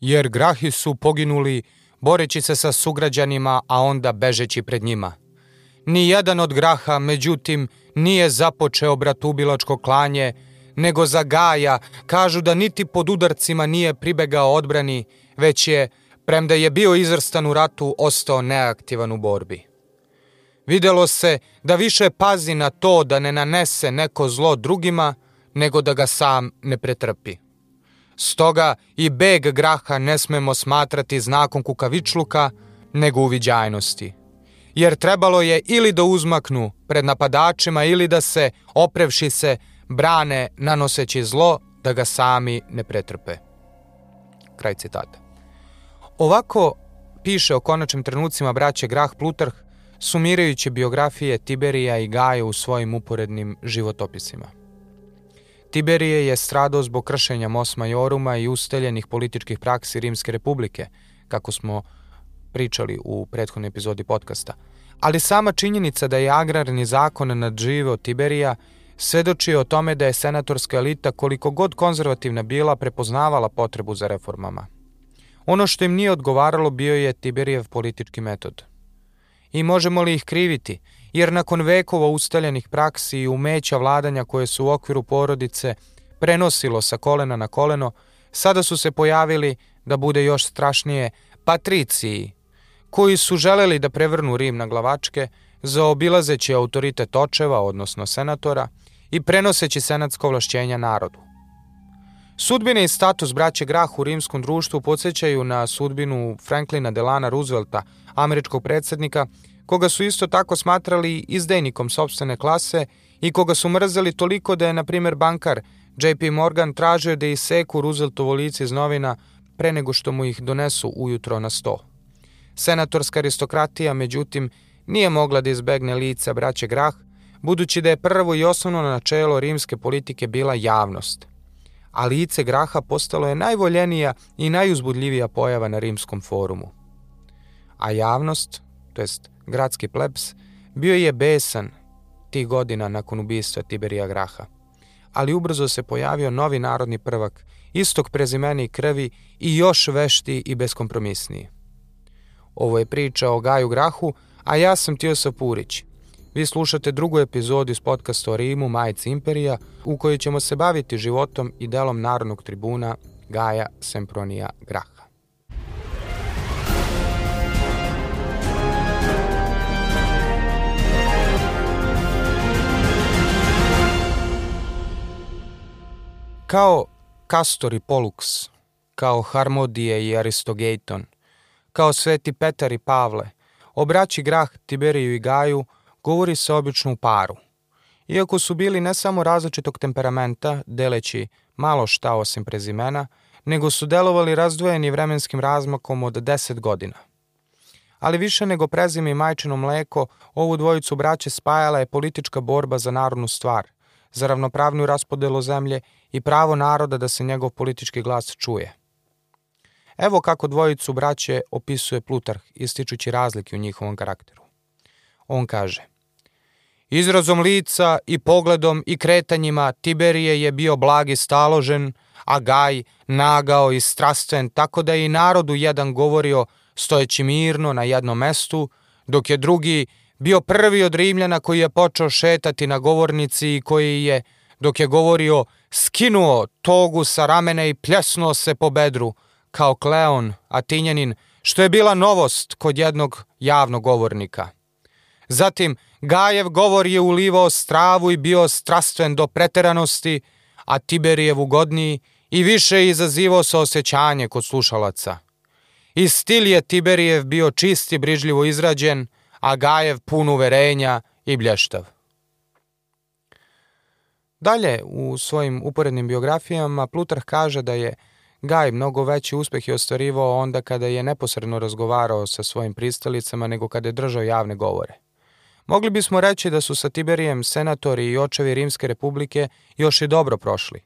jer grahi su poginuli boreći se sa sugrađanima, a onda bežeći pred njima. Ni jedan od graha, međutim, nije započeo bratubilačko klanje, nego za Gaja kažu da niti pod udarcima nije pribegao odbrani, već je, premda je bio izvrstan u ratu, ostao neaktivan u borbi. Videlo se da više pazi na to da ne nanese neko zlo drugima, nego da ga sam ne pretrpi. Stoga i beg graha ne smemo smatrati znakom kukavičluka, nego uviđajnosti. Jer trebalo je ili da uzmaknu pred napadačima ili da se, oprevši se, brane nanoseći zlo da ga sami ne pretrpe. Kraj citata. Ovako piše o konačnim trenucima braće Grah Plutarh, sumirajući biografije Tiberija i Gaja u svojim uporednim životopisima. Tiberije je stradao zbog kršenja Mos Majoruma i usteljenih političkih praksi Rimske republike, kako smo pričali u prethodnoj epizodi podcasta. Ali sama činjenica da je agrarni zakon nadživeo Tiberija svedoči o tome da je senatorska elita koliko god konzervativna bila prepoznavala potrebu za reformama. Ono što im nije odgovaralo bio je Tiberijev politički metod. I možemo li ih kriviti, jer nakon vekova ustaljenih praksi i umeća vladanja koje su u okviru porodice prenosilo sa kolena na koleno, sada su se pojavili, da bude još strašnije, patriciji, koji su želeli da prevrnu Rim na glavačke, zaobilazeći autoritet očeva, odnosno senatora, i prenoseći senatsko ovlašćenja narodu. Sudbine i status braće Grah u rimskom društvu podsjećaju na sudbinu Franklina Delana Roosevelta, američkog predsednika, koga su isto tako smatrali izdajnikom sobstvene klase i koga su mrzeli toliko da je, na primer, bankar JP Morgan tražio da iseku Rooseveltovo lice iz novina pre nego što mu ih donesu ujutro na sto. Senatorska aristokratija, međutim, nije mogla da izbegne lica braće Grah, budući da je prvo i osnovno načelo rimske politike bila javnost. A lice Graha postalo je najvoljenija i najuzbudljivija pojava na rimskom forumu. A javnost, to jest gradski plebs, bio je besan tih godina nakon ubistva Tiberija Graha. Ali ubrzo se pojavio novi narodni prvak, istog prezimena i krvi i još vešti i beskompromisniji. Ovo je priča o Gaju Grahu, a ja sam Tiosa Purić. Vi slušate drugu epizodu iz podcasta o Rimu, Majici Imperija, u kojoj ćemo se baviti životom i delom narodnog tribuna Gaja Sempronija Graha. Kao Castor i Pollux, kao Harmodije i Aristogeiton, kao Sveti Petar i Pavle, obraći Grah Tiberiju i Gaju – govori se obično u paru. Iako su bili ne samo različitog temperamenta, deleći malo šta osim prezimena, nego su delovali razdvojeni vremenskim razmakom od 10 godina. Ali više nego prezime i majčino mleko, ovu dvojicu braće spajala je politička borba za narodnu stvar, za ravnopravnu raspodelu zemlje i pravo naroda da se njegov politički glas čuje. Evo kako dvojicu braće opisuje Plutarh, ističući razlike u njihovom karakteru. On kaže – Izrazom lica i pogledom i kretanjima Tiberije je bio blag i staložen, a Gaj nagao i strastven, tako da je i narodu jedan govorio stojeći mirno na jednom mestu, dok je drugi bio prvi od Rimljana koji je počeo šetati na govornici i koji je, dok je govorio, skinuo togu sa ramena i pljesnuo se po bedru, kao Kleon, Atinjanin, što je bila novost kod jednog javnog govornika. Zatim, Gajev govor je ulivao stravu i bio strastven do preteranosti, a Tiberijev ugodniji i više izazivao sa osjećanje kod slušalaca. I stil je Tiberijev bio čist i brižljivo izrađen, a Gajev pun uverenja i blještav. Dalje, u svojim uporednim biografijama, Plutarh kaže da je Gaj mnogo veći uspeh je ostvarivao onda kada je neposredno razgovarao sa svojim pristalicama nego kada je držao javne govore. Mogli bismo reći da su sa Tiberijem senatori i očevi Rimske republike još i dobro prošli.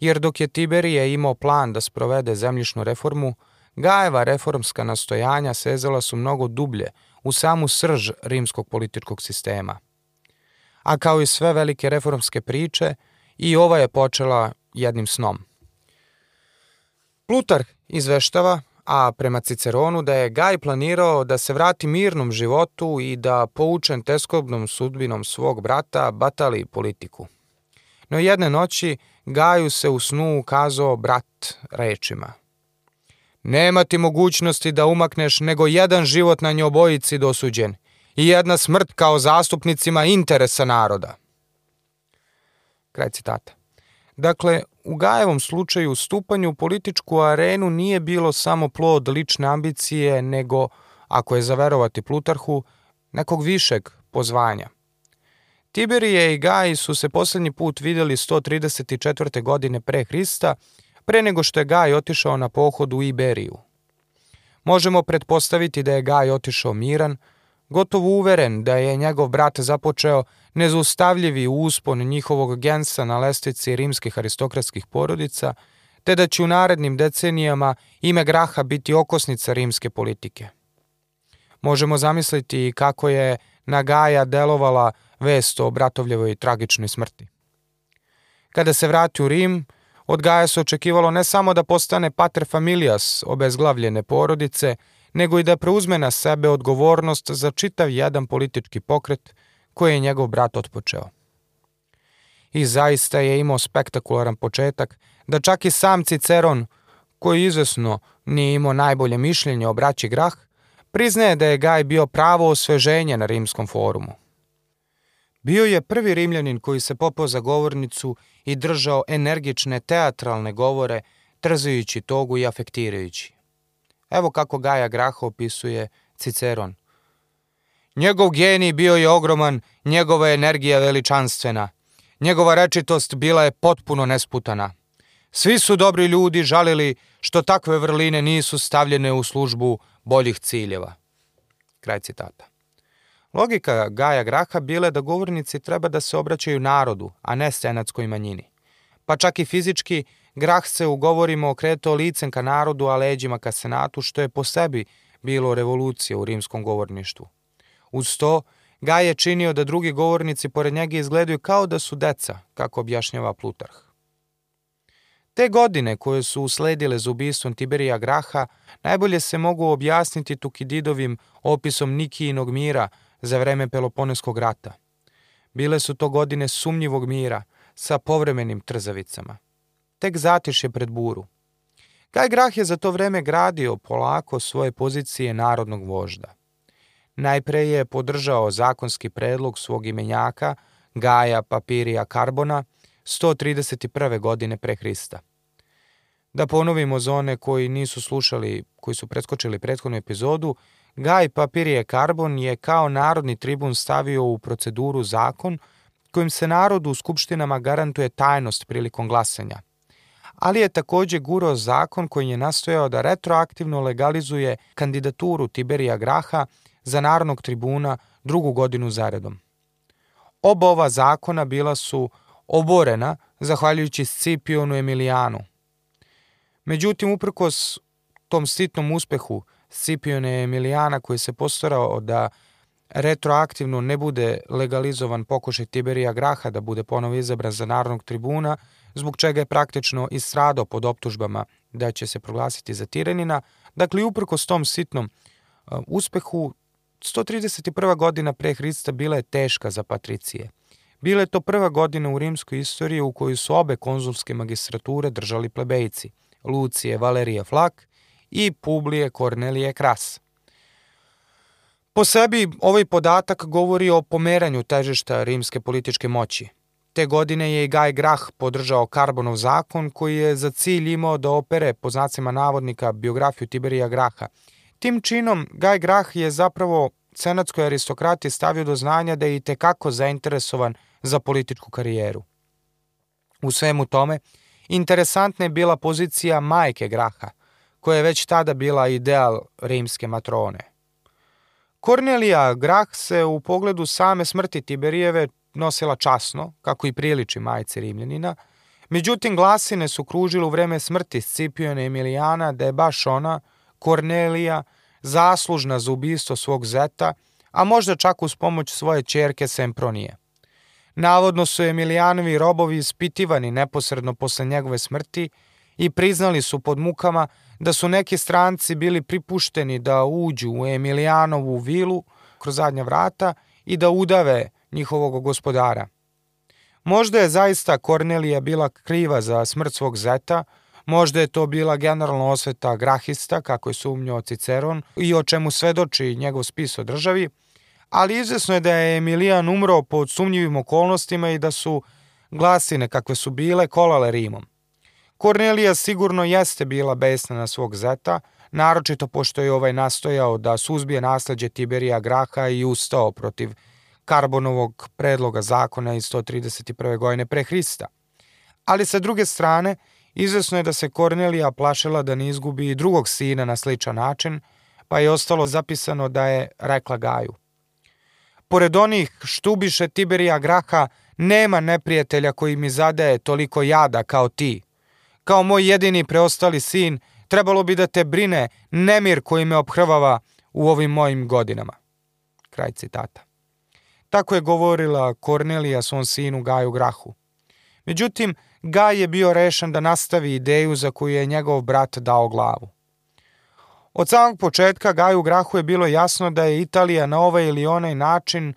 Jer dok je Tiberije imao plan da sprovede zemljišnu reformu, Gajeva reformska nastojanja sezala su mnogo dublje u samu srž rimskog političkog sistema. A kao i sve velike reformske priče, i ova je počela jednim snom. Plutar izveštava, a prema Ciceronu da je Gaj planirao da se vrati mirnom životu i da poučen teskobnom sudbinom svog brata batali politiku. No jedne noći Gaju se u snu ukazao brat rečima. Nema ti mogućnosti da umakneš nego jedan život na njobojici dosuđen i jedna smrt kao zastupnicima interesa naroda. Kraj citata. Dakle, u Gajevom slučaju stupanje u političku arenu nije bilo samo plod lične ambicije, nego, ako je zaverovati Plutarhu, nekog višeg pozvanja. Tiberije i Gaj su se poslednji put videli 134. godine pre Hrista, pre nego što je Gaj otišao na pohod u Iberiju. Možemo pretpostaviti da je Gaj otišao miran, gotovo uveren da je njegov brat započeo nezaustavljivi uspon njihovog gensa na lestvici rimskih aristokratskih porodica, te da će u narednim decenijama ime Graha biti okosnica rimske politike. Možemo zamisliti kako je na Gaja delovala vest o bratovljevoj tragičnoj smrti. Kada se vrati u Rim, od Gaja se očekivalo ne samo da postane pater familias obezglavljene porodice, nego i da preuzme na sebe odgovornost za čitav jedan politički pokret koji je njegov brat otpočeo. I zaista je imao spektakularan početak da čak i sam Ciceron, koji izvesno nije imao najbolje mišljenje o braći Grah, priznaje da je Gaj bio pravo osveženje na rimskom forumu. Bio je prvi rimljanin koji se popao za govornicu i držao energične teatralne govore, trzajući togu i afektirajući. Evo kako Gaja Graha opisuje Ciceron. Njegov genij bio je ogroman, njegova energija veličanstvena. Njegova rečitost bila je potpuno nesputana. Svi su dobri ljudi žalili što takve vrline nisu stavljene u službu boljih ciljeva. Kraj citata. Logika Gaja Graha bila je da govornici treba da se obraćaju narodu, a ne senatskoj manjini. Pa čak i fizički, Grah se u govorima okretao licem ka narodu, a leđima ka senatu, što je po sebi bilo revolucija u rimskom govorništvu. Uz to, Gaj je činio da drugi govornici pored njega izgledaju kao da su deca, kako objašnjava Plutarh. Te godine koje su usledile za ubistvom Tiberija Graha najbolje se mogu objasniti Tukididovim opisom Nikijinog mira za vreme Peloponeskog rata. Bile su to godine sumnjivog mira sa povremenim trzavicama. Tek zatiše pred buru. Gaj Grah je za to vreme gradio polako svoje pozicije narodnog vožda. Najpre je podržao zakonski predlog svog imenjaka Gaja Papirija Karbona 131. godine pre Hrista. Da ponovimo za one koji nisu slušali, koji su preskočili prethodnu epizodu, Gaj Papirije Karbon je kao narodni tribun stavio u proceduru zakon kojim se narodu u skupštinama garantuje tajnost prilikom glasanja. Ali je takođe guro zakon koji je nastojao da retroaktivno legalizuje kandidaturu Tiberija Graha za narodnog tribuna drugu godinu zaredom. Oba ova zakona bila su oborena zahvaljujući Scipionu Emilijanu. Međutim, uprkos tom sitnom uspehu Scipione Emilijana koji se postarao da retroaktivno ne bude legalizovan pokušaj Tiberija Graha da bude ponovo izabran za narodnog tribuna, zbog čega je praktično istradao pod optužbama da će se proglasiti za tiranina. Dakle, uprkos tom sitnom uh, uspehu, 131. godina pre Hrista bila je teška za patricije. Bila je to prva godina u rimskoj istoriji u kojoj su obe konzulske magistrature držali plebejci, Lucije Valerije Flak i Publije Kornelije Kras. Po sebi ovaj podatak govori o pomeranju težišta rimske političke moći. Te godine je i Gaj Grah podržao Karbonov zakon koji je za cilj imao da opere po znacima navodnika biografiju Tiberija Graha – Tim činom Gaj Grah je zapravo senatskoj aristokrati stavio do znanja da je i tekako zainteresovan za političku karijeru. U svemu tome, interesantna je bila pozicija majke Graha, koja je već tada bila ideal rimske matrone. Kornelija Grah se u pogledu same smrti Tiberijeve nosila časno, kako i priliči majce Rimljanina, međutim glasine su kružile u vreme smrti Scipione Emilijana da je baš ona, Kornelija, zaslužna za ubistvo svog zeta, a možda čak uz pomoć svoje čerke Sempronije. Navodno su Emilijanovi robovi ispitivani neposredno posle njegove smrti i priznali su pod mukama da su neki stranci bili pripušteni da uđu u Emilijanovu vilu kroz zadnja vrata i da udave njihovog gospodara. Možda je zaista Kornelija bila kriva za smrt svog zeta, možda je to bila generalna osveta grahista, kako je sumnjao Ciceron, i o čemu svedoči njegov spis o državi, ali izvesno je da je Emilijan umro pod sumnjivim okolnostima i da su glasine kakve su bile kolale Rimom. Kornelija sigurno jeste bila besna na svog zeta, naročito pošto je ovaj nastojao da suzbije nasleđe Tiberija Graha i ustao protiv Karbonovog predloga zakona iz 131. godine pre Hrista. Ali sa druge strane, izvesno je da se Kornelija plašila da ne izgubi i drugog sina na sličan način, pa je ostalo zapisano da je rekla Gaju. Pored onih štubiše Tiberija Graha, nema neprijatelja koji mi zadaje toliko jada kao ti. Kao moj jedini preostali sin, trebalo bi da te brine nemir koji me obhrvava u ovim mojim godinama. Kraj citata. Tako je govorila Kornelija svom sinu Gaju Grahu. Međutim, Gaj je bio rešen da nastavi ideju za koju je njegov brat dao glavu. Od samog početka Gaju Grahu je bilo jasno da je Italija na ovaj ili onaj način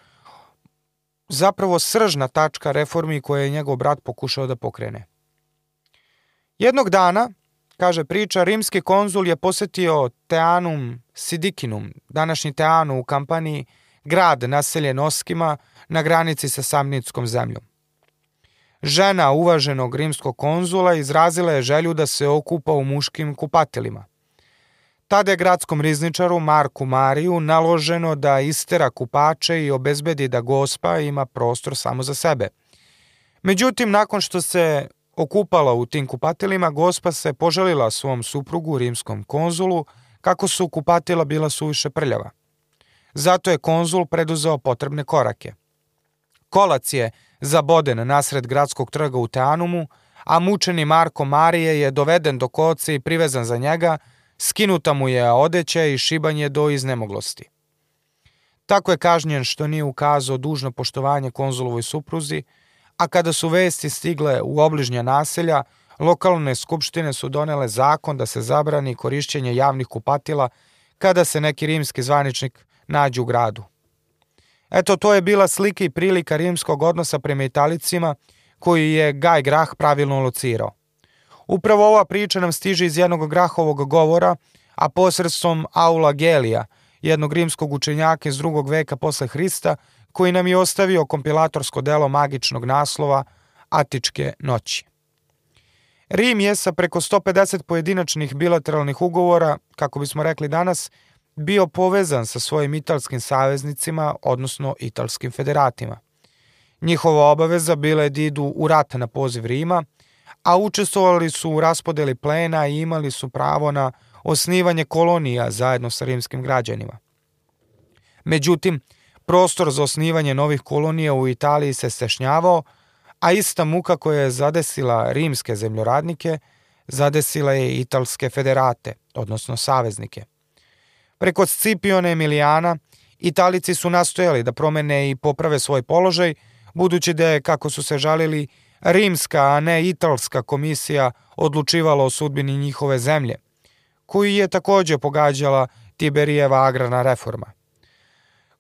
zapravo sržna tačka reformi koje je njegov brat pokušao da pokrene. Jednog dana, kaže priča, rimski konzul je posetio Teanum Sidikinum, današnji Teanu u kampaniji, grad naseljen Oskima na granici sa Samnickom zemljom. Žena uvaženog rimskog konzula izrazila je želju da se okupa u muškim kupatelima. Tada je gradskom rizničaru Marku Mariju naloženo da istera kupače i obezbedi da gospa ima prostor samo za sebe. Međutim, nakon što se okupala u tim kupatelima, gospa se poželila svom suprugu, rimskom konzulu, kako su kupatila bila suviše prljava. Zato je konzul preduzeo potrebne korake. Kolac je zaboden nasred gradskog trga u Teanumu, a mučeni Marko Marije je doveden do koce i privezan za njega, skinuta mu je odeća i šibanje do iznemoglosti. Tako je kažnjen što nije ukazao dužno poštovanje konzulovoj supruzi, a kada su vesti stigle u obližnja naselja, lokalne skupštine su donele zakon da se zabrani korišćenje javnih kupatila kada se neki rimski zvaničnik nađe u gradu. Eto, to je bila slika i prilika rimskog odnosa prema Italicima, koji je Gaj Grah pravilno locirao. Upravo ova priča nam stiže iz jednog Grahovog govora, a posredstvom Aula Gelija, jednog rimskog učenjaka iz drugog veka posle Hrista, koji nam je ostavio kompilatorsko delo magičnog naslova Atičke noći. Rim je sa preko 150 pojedinačnih bilateralnih ugovora, kako bismo rekli danas, bio povezan sa svojim italskim saveznicima, odnosno italskim federatima. Njihova obaveza bila je da idu u rat na poziv Rima, a učestvovali su u raspodeli plena i imali su pravo na osnivanje kolonija zajedno sa rimskim građanima. Međutim, prostor za osnivanje novih kolonija u Italiji se stešnjavao, a ista muka koja je zadesila rimske zemljoradnike, zadesila je italske federate, odnosno saveznike. Preko Scipiona Emilijana, Italici su nastojali da promene i poprave svoj položaj, budući da je, kako su se žalili, rimska, a ne italska komisija odlučivala o sudbini njihove zemlje, koju je takođe pogađala Tiberijeva agrarna reforma.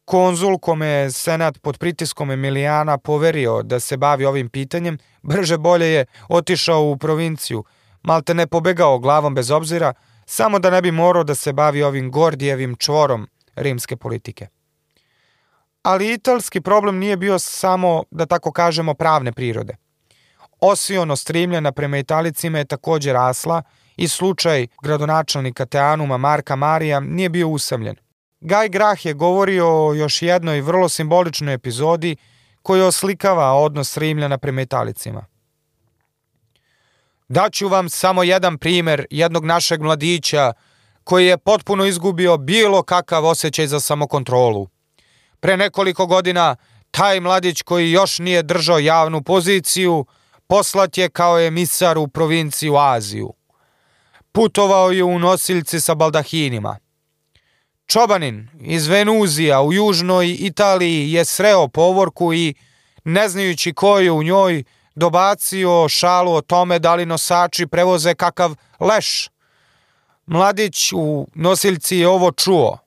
Konzul kome je senat pod pritiskom Emilijana poverio da se bavi ovim pitanjem, brže bolje je otišao u provinciju, malte ne pobegao glavom bez obzira, samo da ne bi morao da se bavi ovim Gordijevim čvorom rimske politike. Ali italski problem nije bio samo, da tako kažemo, pravne prirode. Osionost Rimljana prema Italicima je takođe rasla i slučaj gradonačelnika Teanuma Marka Marija nije bio usamljen. Gaj Grah je govorio o još jednoj vrlo simboličnoj epizodi koja oslikava odnos Rimljana prema Italicima. Daću vam samo jedan primer jednog našeg mladića koji je potpuno izgubio bilo kakav osjećaj za samokontrolu. Pre nekoliko godina taj mladić koji još nije držao javnu poziciju poslat je kao emisar u provinciju Aziju. Putovao je u nosiljci sa baldahinima. Čobanin iz Venuzija u južnoj Italiji je sreo povorku i, ne znajući ko je u njoj, dobacio šalu o tome da li nosači prevoze kakav leš. Mladić u nosiljci je ovo čuo.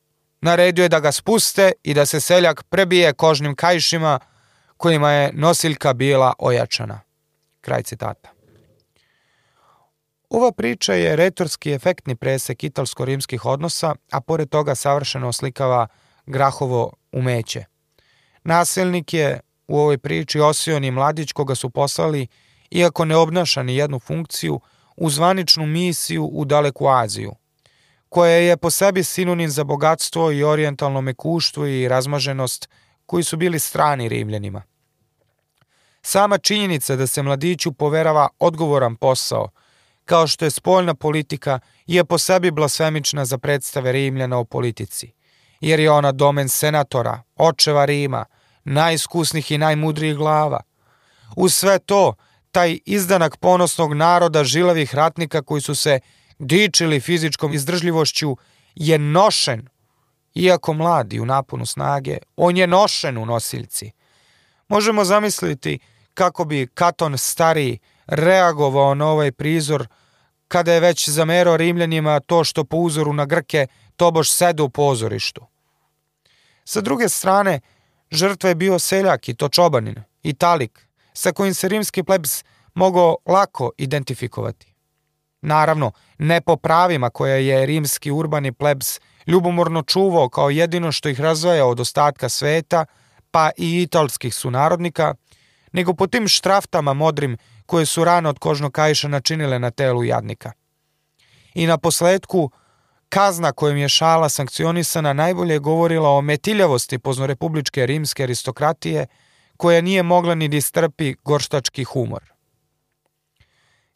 Naredio je da ga spuste i da se seljak prebije kožnim kajšima kojima je nosiljka bila ojačana. Kraj citata. Ova priča je retorski efektni presek italsko-rimskih odnosa, a pored toga savršeno oslikava Grahovo umeće. Nasilnik je u ovoj priči Osioni mladić koga su poslali, iako ne obnaša ni jednu funkciju, u zvaničnu misiju u daleku Aziju, koja je po sebi sinonim za bogatstvo i orijentalno mekuštvo i razmaženost koji su bili strani Rimljanima. Sama činjenica da se mladiću poverava odgovoran posao, kao što je spoljna politika, je po sebi blasfemična za predstave Rimljana o politici, jer je ona domen senatora, očeva Rima, najiskusnih i najmudrijih glava. Uz sve to, taj izdanak ponosnog naroda žilavih ratnika koji su se dičili fizičkom izdržljivošću je nošen, iako mladi u naponu snage, on je nošen u nosiljci. Možemo zamisliti kako bi Katon stariji reagovao na ovaj prizor kada je već zamerao Rimljanima to što po uzoru na Grke tobož sede u pozorištu. Sa druge strane, žrtva je bio seljak i to čobanin, italik, sa kojim se rimski plebs mogao lako identifikovati. Naravno, ne po pravima koje je rimski urbani plebs ljubomorno čuvao kao jedino što ih razvaja od ostatka sveta, pa i italskih sunarodnika, nego po tim štraftama modrim koje su rano od kožnog kajša načinile na telu jadnika. I na posledku, kazna kojom je šala sankcionisana najbolje govorila o metiljavosti poznorepubličke rimske aristokratije, koja nije mogla ni distrpi da gorštački humor.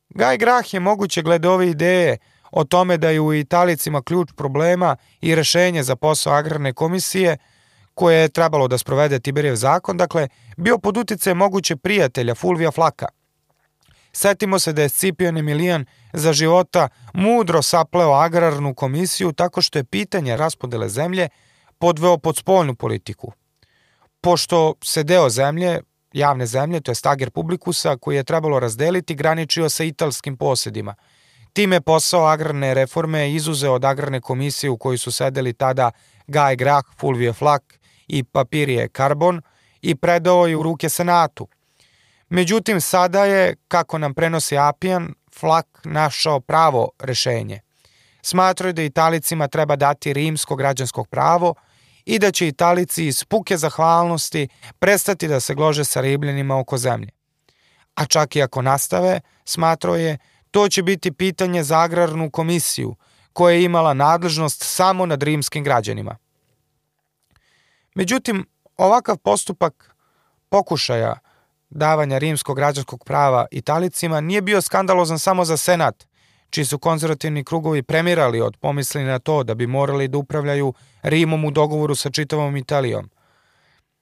Gaj Grah je moguće glede ove ideje o tome da je u Italicima ključ problema i rešenje za posao agrarne komisije – koje je trebalo da sprovede Tiberijev zakon, dakle, bio pod utice moguće prijatelja Fulvija Flaka. Setimo se da je Scipion Emilijan za života mudro sapleo agrarnu komisiju tako što je pitanje raspodele zemlje podveo pod spoljnu politiku. Pošto se deo zemlje, javne zemlje, to je stager publikusa, koji je trebalo razdeliti, graničio sa italskim posjedima. Time posao agrarne reforme izuzeo od agrarne komisije u kojoj su sedeli tada Gaj Grah, Fulvije Flak i papir je karbon i predao je u ruke Senatu. Međutim, sada je, kako nam prenosi Apijan, Flak našao pravo rešenje. Smatraju da Italicima treba dati rimsko građansko pravo i da će Italici iz puke zahvalnosti prestati da se glože sa ribljenima oko zemlje. A čak i ako nastave, smatrao je, to će biti pitanje za agrarnu komisiju, koja je imala nadležnost samo nad rimskim građanima. Međutim, ovakav postupak pokušaja davanja rimskog građanskog prava Italicima nije bio skandalozan samo za Senat, čiji su konzervativni krugovi premirali od pomisli na to da bi morali da upravljaju Rimom u dogovoru sa čitavom Italijom.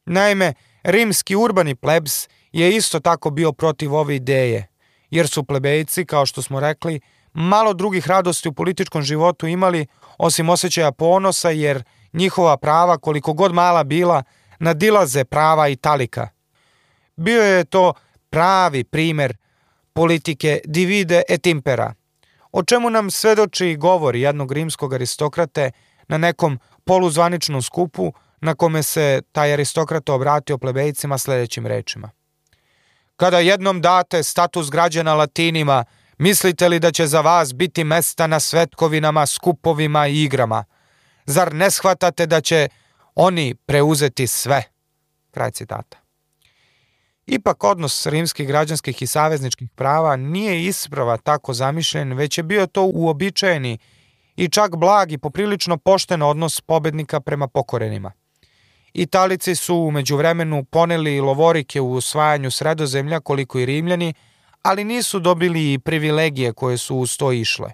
Naime, rimski urbani plebs je isto tako bio protiv ove ideje, jer su plebejci, kao što smo rekli, malo drugih radosti u političkom životu imali osim osjećaja ponosa jer njihova prava, koliko god mala bila, nadilaze prava Italika. Bio je to pravi primer politike divide et impera, o čemu nam svedoči govor jednog rimskog aristokrate na nekom poluzvaničnom skupu na kome se taj aristokrata obratio plebejcima sledećim rečima. Kada jednom date status građana latinima, mislite li da će za vas biti mesta na svetkovinama, skupovima i igrama – Zar ne shvatate da će oni preuzeti sve? Kraj citata. Ipak odnos rimskih građanskih i savezničkih prava nije isprava tako zamišljen, već je bio to uobičajeni i čak blag i poprilično pošten odnos pobednika prema pokorenima. Italici su umeđu vremenu poneli lovorike u osvajanju sredozemlja koliko i rimljani, ali nisu dobili i privilegije koje su uz to išle.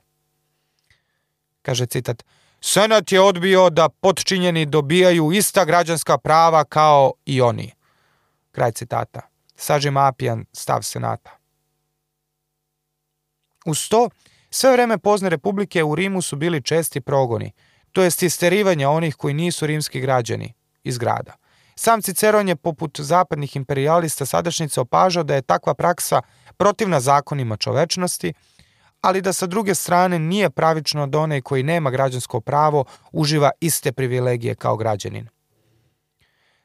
Kaže citat, Senat je odbio da potčinjeni dobijaju ista građanska prava kao i oni. Kraj citata. Sažim Apijan, stav Senata. Uz to, sve vreme pozne republike u Rimu su bili česti progoni, to jest isterivanja onih koji nisu rimski građani iz grada. Sam Ciceron je poput zapadnih imperialista sadašnjice opažao da je takva praksa protivna zakonima čovečnosti, ali da sa druge strane nije pravično da onaj koji nema građansko pravo uživa iste privilegije kao građanin.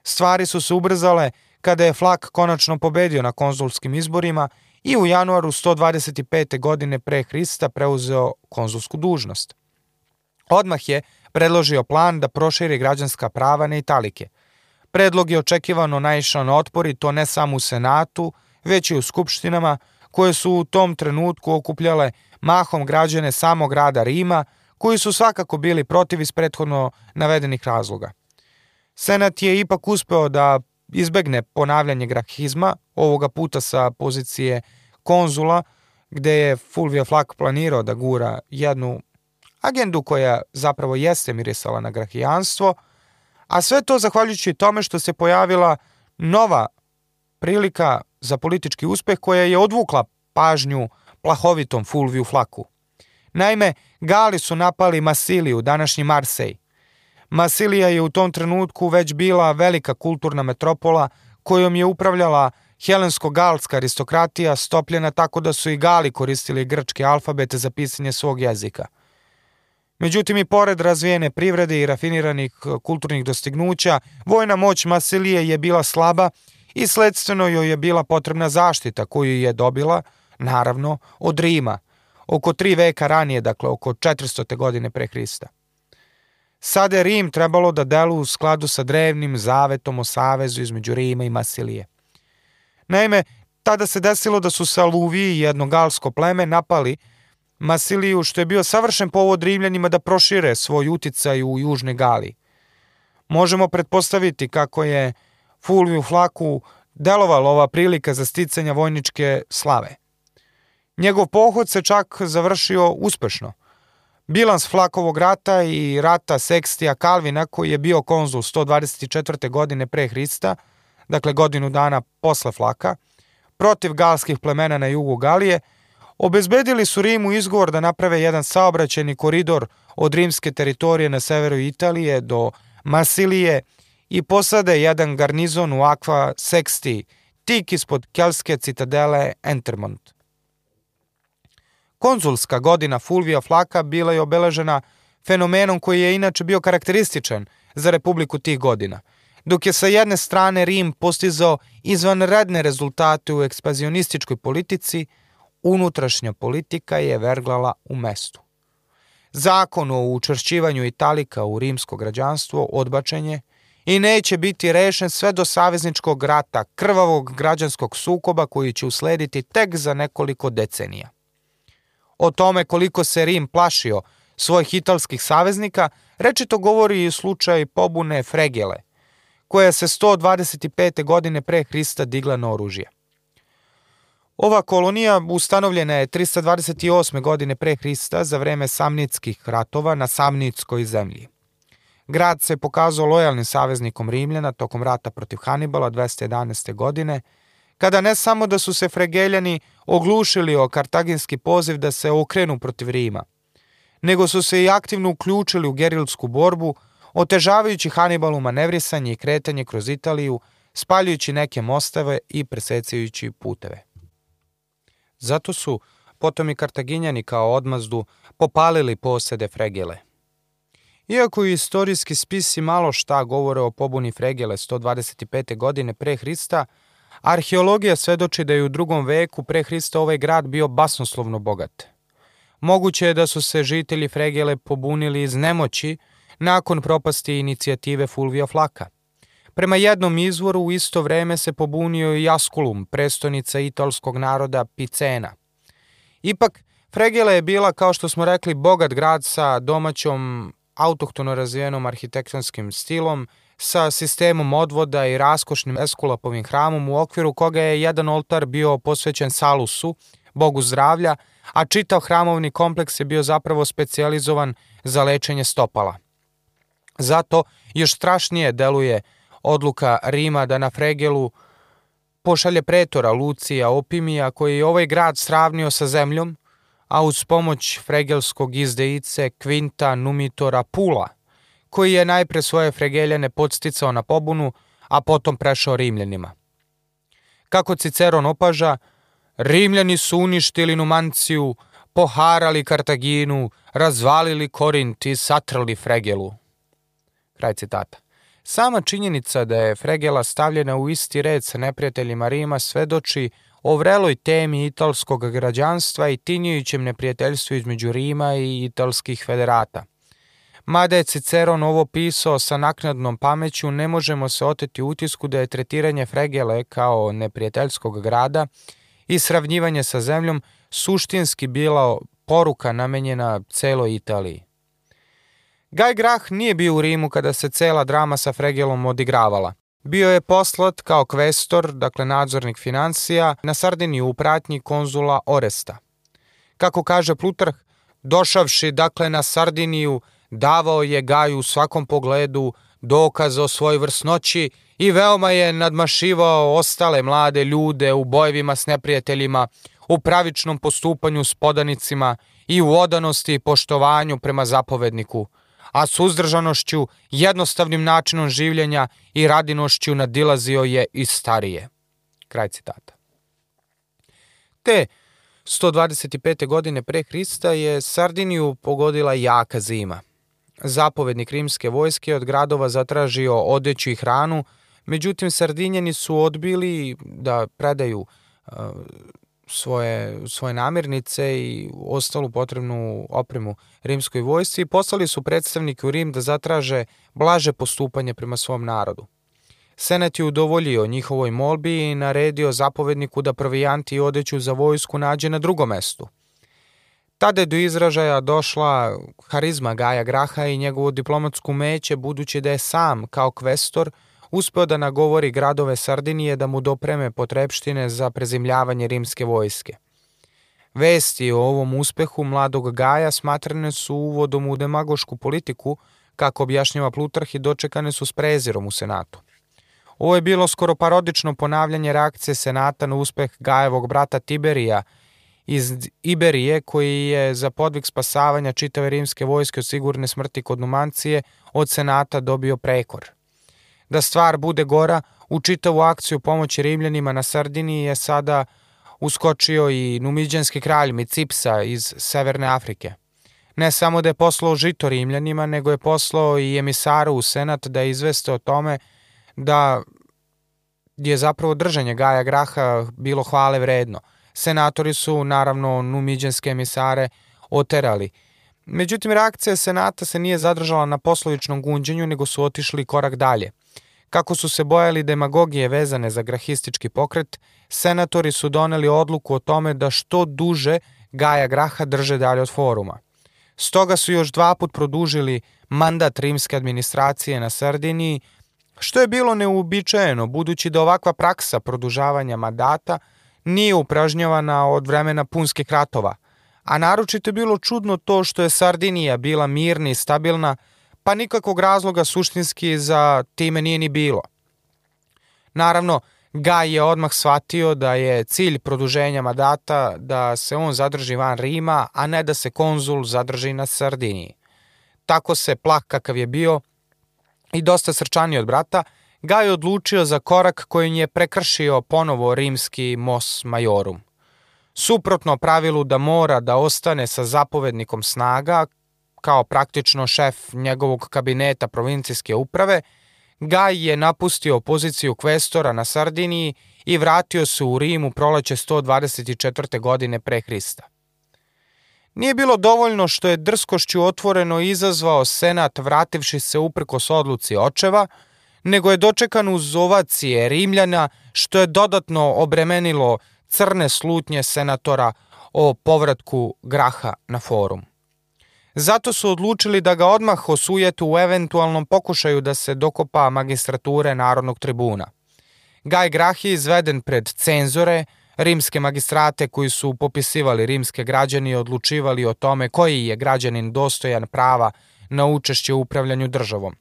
Stvari su se ubrzale kada je Flak konačno pobedio na konzulskim izborima i u januaru 125. godine pre Hrista preuzeo konzulsku dužnost. Odmah je predložio plan da proširi građanska prava na Italike. Predlog je očekivano naišao na otpor i to ne samo u Senatu, već i u skupštinama, koje su u tom trenutku okupljale mahom građane samog grada Rima, koji su svakako bili protiv iz prethodno navedenih razloga. Senat je ipak uspeo da izbegne ponavljanje grahizma, ovoga puta sa pozicije konzula, gde je Fulvio Flak planirao da gura jednu agendu koja zapravo jeste mirisala na grahijanstvo, a sve to zahvaljujući tome što se pojavila nova prilika za politički uspeh koja je odvukla pažnju plahovitom Fulviju Flaku. Naime, Gali su napali Masiliju, današnji Marsej. Masilija je u tom trenutku već bila velika kulturna metropola kojom je upravljala helensko-galska aristokratija stopljena tako da su i Gali koristili grčki alfabet za pisanje svog jezika. Međutim, i pored razvijene privrede i rafiniranih kulturnih dostignuća, vojna moć Masilije je bila slaba i sledstveno joj je bila potrebna zaštita koju je dobila, naravno, od Rima, oko tri veka ranije, dakle oko 400. godine pre Hrista. Sada je Rim trebalo da delu u skladu sa drevnim zavetom o savezu između Rima i Masilije. Naime, tada se desilo da su Saluviji, jedno galsko pleme, napali Masiliju, što je bio savršen povod Rimljanima da prošire svoj uticaj u Južne Galiji. Možemo pretpostaviti kako je Fulviju Flaku delovala ova prilika za sticanje vojničke slave. Njegov pohod se čak završio uspešno. Bilans Flakovog rata i rata Sekstija Kalvina, koji je bio konzul 124. godine pre Hrista, dakle godinu dana posle Flaka, protiv galskih plemena na jugu Galije, obezbedili su Rimu izgovor da naprave jedan saobraćeni koridor od rimske teritorije na severu Italije do Masilije i posade jedan garnizon u Aqua Sexti, tik ispod kelske citadele Entermont. Konzulska godina Fulvija Flaka bila je obeležena fenomenom koji je inače bio karakterističan za republiku tih godina, dok je sa jedne strane Rim postizao izvanredne rezultate u ekspanzionističkoj politici, unutrašnja politika je verglala u mestu. Zakon o učvršćivanju Italika u rimsko građanstvo odbačen je i neće biti rešen sve do savezničkog rata, krvavog građanskog sukoba koji će uslediti tek za nekoliko decenija. O tome koliko se Rim plašio svojih italskih saveznika, rečito govori i slučaj pobune Fregele, koja se 125. godine pre Hrista digla na oružje. Ova kolonija ustanovljena je 328. godine pre Hrista za vreme Samnitskih ratova na Samnitskoj zemlji. Grad se pokazao lojalnim saveznikom Rimljana tokom rata protiv Hanibala 211. godine, kada ne samo da su se Fregeljani oglušili o kartaginski poziv da se okrenu protiv Rima, nego su se i aktivno uključili u gerilsku borbu, otežavajući Hanibalu manevrisanje i kretanje kroz Italiju, spaljujući neke mostave i presecajući puteve. Zato su potom i Kartaginjani kao odmazdu popalili posede Fregele. Iako i istorijski spisi malo šta govore o pobuni Fregele 125. godine pre Hrista, Arheologija svedoči da je u drugom veku pre Hrista ovaj grad bio basnoslovno bogat. Moguće je da su se žitelji Fregele pobunili iz nemoći nakon propasti inicijative Fulvija Flaka. Prema jednom izvoru u isto vreme se pobunio i Asculum, prestonica italskog naroda Picena. Ipak, Fregele je bila, kao što smo rekli, bogat grad sa domaćom autohtono razvijenom arhitektonskim stilom sa sistemom odvoda i raskošnim Eskulapovim hramom u okviru koga je jedan oltar bio posvećen Salusu, bogu zdravlja, a čitav hramovni kompleks je bio zapravo specijalizovan za lečenje stopala. Zato još strašnije deluje odluka Rima da na Fregelu pošalje pretora Lucija Opimija koji je ovaj grad sravnio sa zemljom, a uz pomoć fregelskog izdejice Kvinta Numitora Pula – koji je najpre svoje fregeljane podsticao na pobunu, a potom prešao Rimljanima. Kako Ciceron opaža, Rimljani su uništili Numanciju, poharali Kartaginu, razvalili Korint i satrli Fregelu. Kraj citata. Sama činjenica da je Fregela stavljena u isti red sa neprijateljima Rima svedoči o vreloj temi italskog građanstva i tinjujućem neprijateljstvu između Rima i italskih federata. Mada je Ciceron ovo pisao sa naknadnom pameću, ne možemo se oteti utisku da je tretiranje Fregele kao neprijateljskog grada i sravnjivanje sa zemljom suštinski bila poruka namenjena celoj Italiji. Gaj Grah nije bio u Rimu kada se cela drama sa Fregelom odigravala. Bio je poslat kao kvestor, dakle nadzornik financija, na Sardiniju u pratnji konzula Oresta. Kako kaže Plutarh, došavši dakle na Sardiniju, davao je Gaju u svakom pogledu dokaz o svoj vrsnoći i veoma je nadmašivao ostale mlade ljude u bojevima s neprijateljima, u pravičnom postupanju s podanicima i u odanosti i poštovanju prema zapovedniku, a suzdržanošću, jednostavnim načinom življenja i radinošću nadilazio je i starije. Kraj citata. Te 125. godine pre Hrista je Sardiniju pogodila jaka zima. Zapovednik rimske vojske od gradova zatražio odeću i hranu, međutim Sardinjani su odbili da predaju svoje, svoje namirnice i ostalu potrebnu opremu rimskoj vojsci i poslali su predstavnike u Rim da zatraže blaže postupanje prema svom narodu. Senat je udovoljio njihovoj molbi i naredio zapovedniku da provijanti i odeću za vojsku nađe na drugom mestu. Tada je do izražaja došla harizma Gaja Graha i njegovo diplomatsku meće, budući da je sam, kao kvestor, uspeo da nagovori gradove Sardinije da mu dopreme potrebštine za prezimljavanje rimske vojske. Vesti o ovom uspehu mladog Gaja smatrane su uvodom u demagošku politiku, kako objašnjava Plutarh i dočekane su s prezirom u Senatu. Ovo je bilo skoro parodično ponavljanje reakcije Senata na uspeh Gajevog brata Tiberija iz Iberije, koji je za podvig spasavanja čitave rimske vojske od sigurne smrti kod Numancije od Senata dobio prekor. Da stvar bude gora, u čitavu akciju pomoći Rimljanima na Sardiniji je sada uskočio i numiđanski kralj Micipsa iz Severne Afrike. Ne samo da je poslao žito Rimljanima, nego je poslao i emisaru u Senat da izveste o tome da je zapravo držanje Gaja Graha bilo hvale vredno. Senatori su, naravno, numiđanske emisare oterali. Međutim, reakcija Senata se nije zadržala na poslovičnom gunđenju, nego su otišli korak dalje – Kako su se bojali demagogije vezane za grahistički pokret, senatori su doneli odluku o tome da što duže Gaja Graha drže dalje od foruma. Stoga su još dva put produžili mandat rimske administracije na Sardiniji, što je bilo neuobičajeno budući da ovakva praksa produžavanja mandata nije upražnjavana od vremena punskih ratova, a naročito je bilo čudno to što je Sardinija bila mirna i stabilna, pa nikakvog razloga suštinski za time nije ni bilo. Naravno, Gaj je odmah shvatio da je cilj produženja mandata da se on zadrži van Rima, a ne da se konzul zadrži na Sardiniji. Tako se plah kakav je bio i dosta srčani od brata, Gaj odlučio za korak kojim je prekršio ponovo rimski mos majorum. Suprotno pravilu da mora da ostane sa zapovednikom snaga kao praktično šef njegovog kabineta provincijske uprave, Gaj je napustio poziciju kvestora na Sardiniji i vratio se u Rim u proleće 124. godine pre Hrista. Nije bilo dovoljno što je drskošću otvoreno izazvao senat vrativši se uprkos odluci očeva, nego je dočekan uz ovacije Rimljana što je dodatno obremenilo crne slutnje senatora o povratku Graha na forum. Zato su odlučili da ga odmah osujetu u eventualnom pokušaju da se dokopa magistrature Narodnog tribuna. Gaj Grah je izveden pred cenzore, rimske magistrate koji su popisivali rimske građani i odlučivali o tome koji je građanin dostojan prava na učešće u upravljanju državom.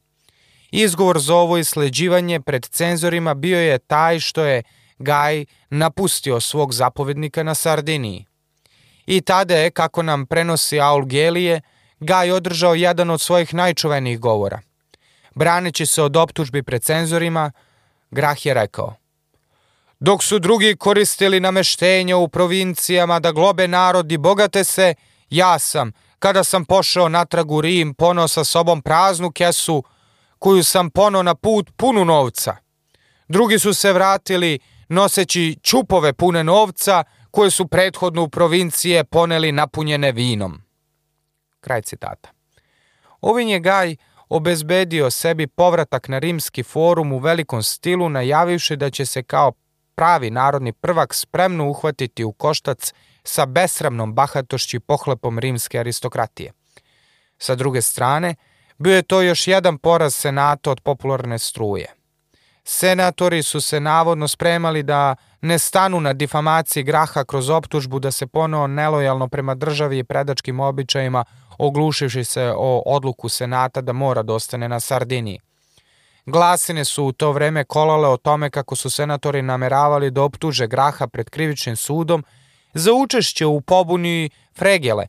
Izgovor za ovo isleđivanje pred cenzorima bio je taj što je Gaj napustio svog zapovednika na Sardiniji. I tada je, kako nam prenosi Aul Gelije, Gaj održao jedan od svojih najčuvenijih govora. Braneći se od optužbi pred cenzorima, Grah je rekao, Dok su drugi koristili nameštenje u provincijama da globe narodi bogate se, ja sam, kada sam pošao natrag u Rim, ponao sa sobom praznu kesu, koju sam ponao na put punu novca. Drugi su se vratili noseći čupove pune novca, koje su prethodno u provincije poneli napunjene vinom. Kraj citata. Ovin je Gaj obezbedio sebi povratak na rimski forum u velikom stilu, najavivši da će se kao pravi narodni prvak spremno uhvatiti u koštac sa besramnom bahatošću pohlepom rimske aristokratije. Sa druge strane, bio je to još jedan poraz senata od popularne struje. Senatori su se navodno spremali da ne stanu na difamaciji Graha kroz optužbu da se ponovo nelojalno prema državi i predačkim običajima oglušivši se o odluku Senata da mora da ostane na Sardiniji. Glasine su u to vreme kolale o tome kako su senatori nameravali da optuže Graha pred krivičnim sudom za učešće u pobuni Fregele,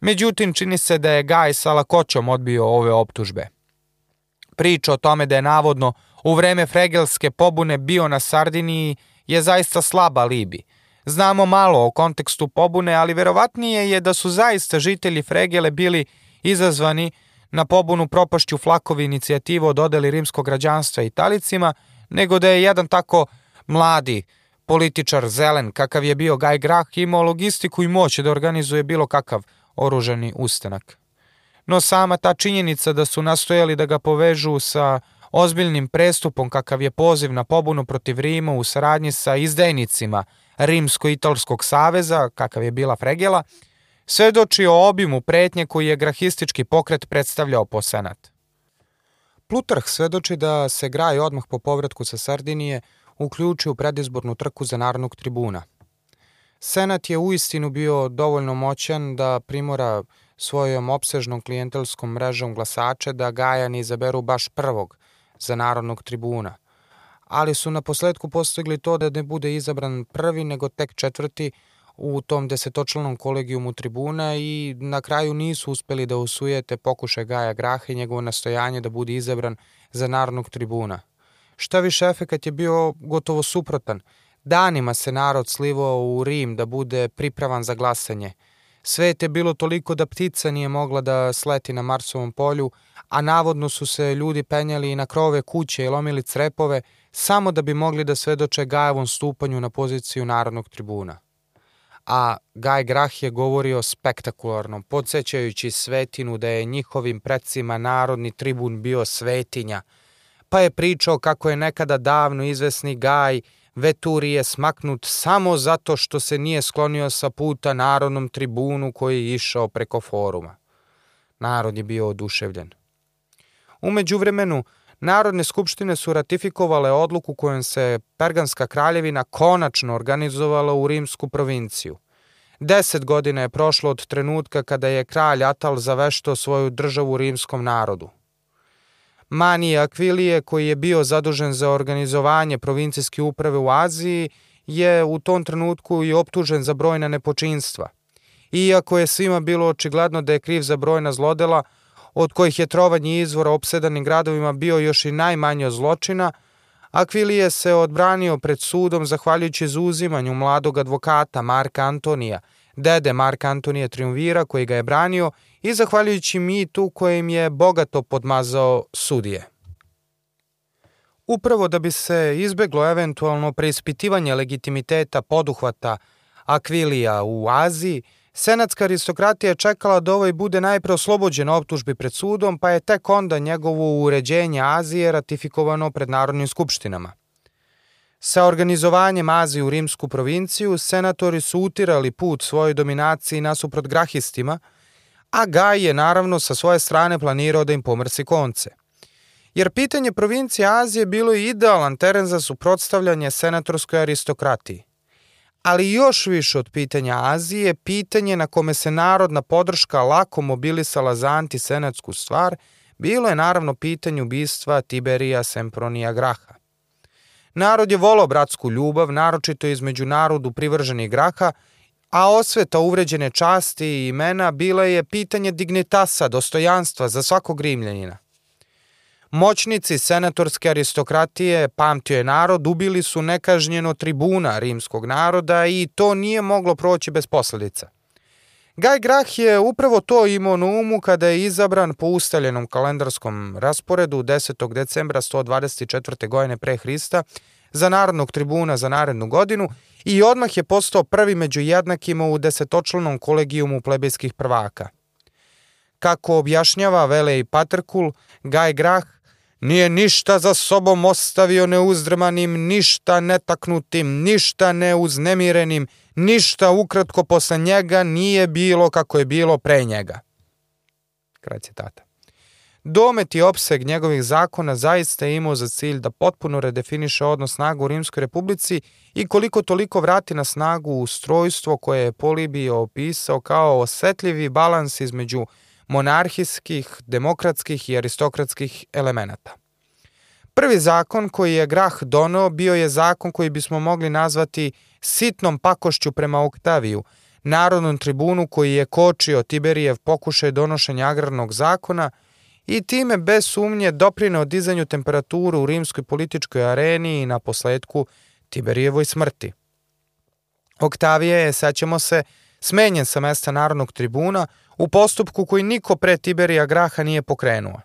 međutim čini se da je Gaj sa lakoćom odbio ove optužbe. Priča o tome da je navodno u vreme Fregelske pobune bio na Sardiniji je zaista slaba libi. Znamo malo o kontekstu pobune, ali verovatnije je da su zaista žitelji Fregele bili izazvani na pobunu propašću flakovi inicijativu o dodeli rimskog građanstva Italicima, nego da je jedan tako mladi političar zelen kakav je bio Gaj Grah imao logistiku i moć da organizuje bilo kakav oružani ustanak. No sama ta činjenica da su nastojali da ga povežu sa ozbiljnim prestupom kakav je poziv na pobunu protiv Rima u saradnji sa izdajnicima Rimsko-Italskog saveza, kakav je bila Fregela, svedoči o obimu pretnje koji je grahistički pokret predstavljao po senat. Plutarh svedoči da se Graj odmah po povratku sa Sardinije uključio u predizbornu trku za narodnog tribuna. Senat je uistinu bio dovoljno moćan da primora svojom opsežnom klijentelskom mrežom glasače da Gajani izaberu baš prvog za narodnog tribuna. Ali su na posledku postigli to da ne bude izabran prvi, nego tek četvrti u tom desetočlanom kolegijumu tribuna i na kraju nisu uspeli da usujete pokušaj Gaja Graha i njegovo nastojanje da bude izabran za narodnog tribuna. Šta više, efekat je bio gotovo suprotan. Danima se narod slivao u Rim da bude pripravan za glasanje. Svet je bilo toliko da ptica nije mogla da sleti na Marsovom polju, a navodno su se ljudi penjali na krove kuće i lomili crepove samo da bi mogli da svedoče Gajevom stupanju na poziciju narodnog tribuna a Gaj Grah je govorio spektakularno, podsjećajući Svetinu da je njihovim predsima narodni tribun bio Svetinja, pa je pričao kako je nekada davno izvesni Gaj Veturije smaknut samo zato što se nije sklonio sa puta narodnom tribunu koji je išao preko foruma. Narod je bio oduševljen. Umeđu vremenu, Narodne skupštine su ratifikovale odluku kojom se Perganska kraljevina konačno organizovala u rimsku provinciju. Deset godina je prošlo od trenutka kada je kralj Atal zaveštao svoju državu rimskom narodu. Manije Akvilije, koji je bio zadužen za organizovanje provincijske uprave u Aziji, je u tom trenutku i optužen za brojna nepočinstva. Iako je svima bilo očigledno da je kriv za brojna zlodela, od kojih je trovanje izvora opsedanim gradovima bio još i najmanje od zločina, Akvilije se odbranio pred sudom zahvaljujući zuzimanju mladog advokata Marka Antonija, dede Marka Antonija Triumvira koji ga je branio i zahvaljujući mitu kojim je bogato podmazao sudije. Upravo da bi se izbeglo eventualno preispitivanje legitimiteta poduhvata Akvilija u Aziji, Senatska aristokratija čekala da ovaj bude najpre oslobođen optužbi pred sudom, pa je tek onda njegovo uređenje Azije ratifikovano pred narodnim skupštinama. Sa organizovanjem Azije u rimsku provinciju, senatori su utirali put svojoj dominaciji nasuprot grahistima, a Gaj je naravno sa svoje strane planirao da im pomrsi konce. Jer pitanje provincije Azije bilo je idealan teren za suprotstavljanje senatorskoj aristokratiji ali još više od pitanja Azije, pitanje na kome se narodna podrška lako mobilisala za antisenatsku stvar, bilo je naravno pitanje ubistva Tiberija Sempronija Graha. Narod je volao bratsku ljubav, naročito između narodu privrženih graha, a osveta uvređene časti i imena bila je pitanje dignitasa, dostojanstva za svakog rimljanina. Moćnici senatorske aristokratije, pamtio je narod, ubili su nekažnjeno tribuna rimskog naroda i to nije moglo proći bez posledica. Gaj Grah je upravo to imao na umu kada je izabran po ustaljenom kalendarskom rasporedu 10. decembra 124. godine pre Hrista za narodnog tribuna za narednu godinu i odmah je postao prvi među jednakima u desetočlanom kolegijumu plebejskih prvaka. Kako objašnjava Velej Paterkul, Gaj Grah nije ništa za sobom ostavio neuzdrmanim, ništa netaknutim, ništa neuznemirenim, ništa ukratko posle njega nije bilo kako je bilo pre njega. Kraj citata. Domet i opseg njegovih zakona zaista je imao za cilj da potpuno redefiniše odnos snaga u Rimskoj republici i koliko toliko vrati na snagu ustrojstvo koje je Polibio opisao kao osetljivi balans između monarhijskih, demokratskih i aristokratskih elemenata. Prvi zakon koji je Grah donao bio je zakon koji bismo mogli nazvati sitnom pakošću prema Oktaviju, narodnom tribunu koji je kočio Tiberijev pokušaj donošenja agrarnog zakona i time bez sumnje doprineo dizanju temperaturu u rimskoj političkoj areni i na posledku Tiberijevoj smrti. Oktavije je, sećamo se, smenjen sa mesta narodnog tribuna u postupku koji niko pre Tiberija Graha nije pokrenuo.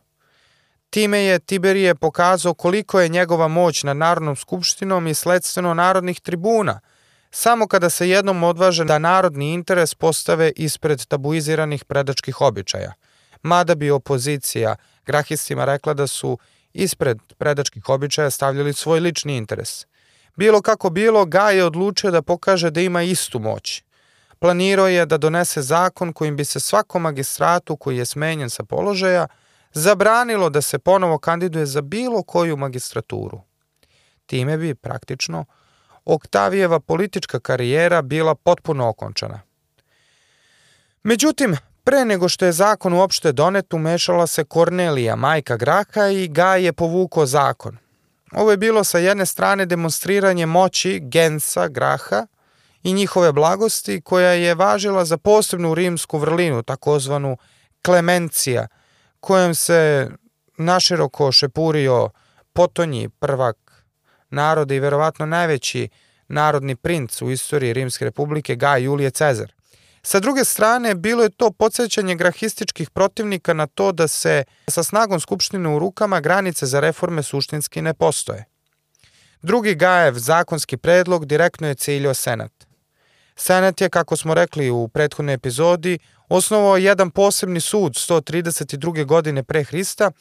Time je Tiberije pokazao koliko je njegova moć nad Narodnom skupštinom i sledstveno narodnih tribuna, samo kada se jednom odvaže da narodni interes postave ispred tabuiziranih predačkih običaja. Mada bi opozicija grahistima rekla da su ispred predačkih običaja stavljali svoj lični interes. Bilo kako bilo, Gaj je odlučio da pokaže da ima istu moć. Planirao je da donese zakon kojim bi se svakom magistratu koji je smenjen sa položaja – zabranilo da se ponovo kandiduje za bilo koju magistraturu. Time bi praktično Oktavijeva politička karijera bila potpuno okončana. Međutim, pre nego što je zakon uopšte donet, umešala se Kornelija, majka Graha i Gaj je povukao zakon. Ovo je bilo sa jedne strane demonstriranje moći Gensa Graha i njihove blagosti koja je važila za posebnu rimsku vrlinu, takozvanu Klemencija – kojem se naširoko šepurio potonji prvak naroda i verovatno najveći narodni princ u istoriji Rimske republike Gaj Julije Cezar. Sa druge strane, bilo je to podsjećanje grahističkih protivnika na to da se sa snagom Skupštine u rukama granice za reforme suštinski ne postoje. Drugi Gajev zakonski predlog direktno je ciljio Senat. Senat je, kako smo rekli u prethodnoj epizodi, osnovao jedan posebni sud 132. godine pre Hrista,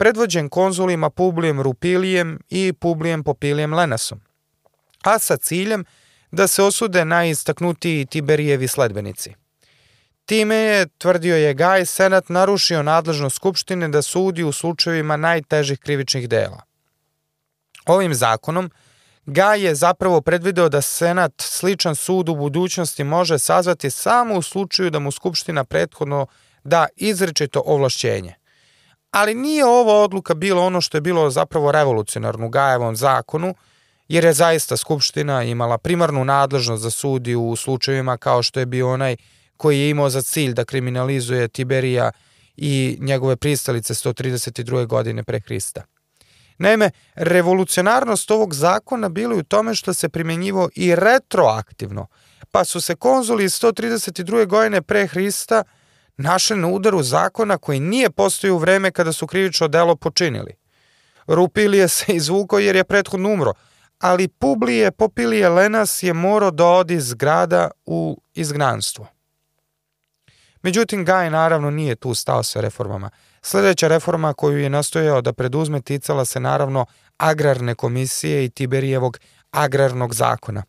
predvođen konzulima Publijem Rupilijem i Publijem Popilijem Lenasom, a sa ciljem da se osude najistaknutiji Tiberijevi sledbenici. Time je, tvrdio je Gaj, Senat narušio nadležnost Skupštine da sudi u slučajevima najtežih krivičnih dela. Ovim zakonom Gaj je zapravo predvideo da Senat sličan sud u budućnosti može sazvati samo u slučaju da mu Skupština prethodno da izrečito ovlašćenje. Ali nije ova odluka bilo ono što je bilo zapravo revolucionarno u Gajevom zakonu, jer je zaista Skupština imala primarnu nadležnost za sudi u slučajevima kao što je bio onaj koji je imao za cilj da kriminalizuje Tiberija i njegove pristalice 132. godine pre Hrista. Naime, revolucionarnost ovog zakona bila u tome što se primenjivo i retroaktivno, pa su se konzuli iz 132. godine pre Hrista našli na udaru zakona koji nije postojao u vreme kada su krivično delo počinili. Rupilije se izvukao jer je prethodno umro, ali Publije Popilije Lenas je morao da odi iz grada u izgnanstvo. Međutim, Gaj naravno nije tu stao sa reformama. Sledeća reforma koju je nastojao da preduzme ticala se naravno agrarne komisije i Tiberijevog agrarnog zakona.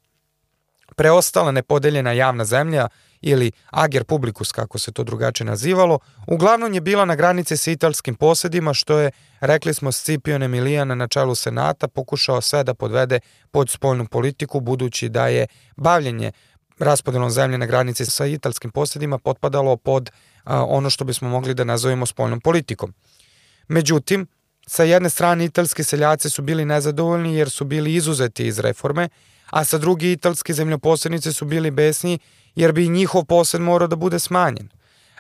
Preostala nepodeljena javna zemlja ili ager publicus kako se to drugačije nazivalo, uglavnom je bila na granici sa italskim posedima što je, rekli smo, Scipion Emilijan na čelu senata pokušao sve da podvede pod spoljnu politiku budući da je bavljenje raspodelom zemlje na granici sa italskim posedima potpadalo pod a, ono što bismo mogli da nazovemo spoljnom politikom. Međutim, sa jedne strane italski seljaci su bili nezadovoljni jer su bili izuzeti iz reforme, a sa drugi italski zemljoposednici su bili besni jer bi njihov posed morao da bude smanjen.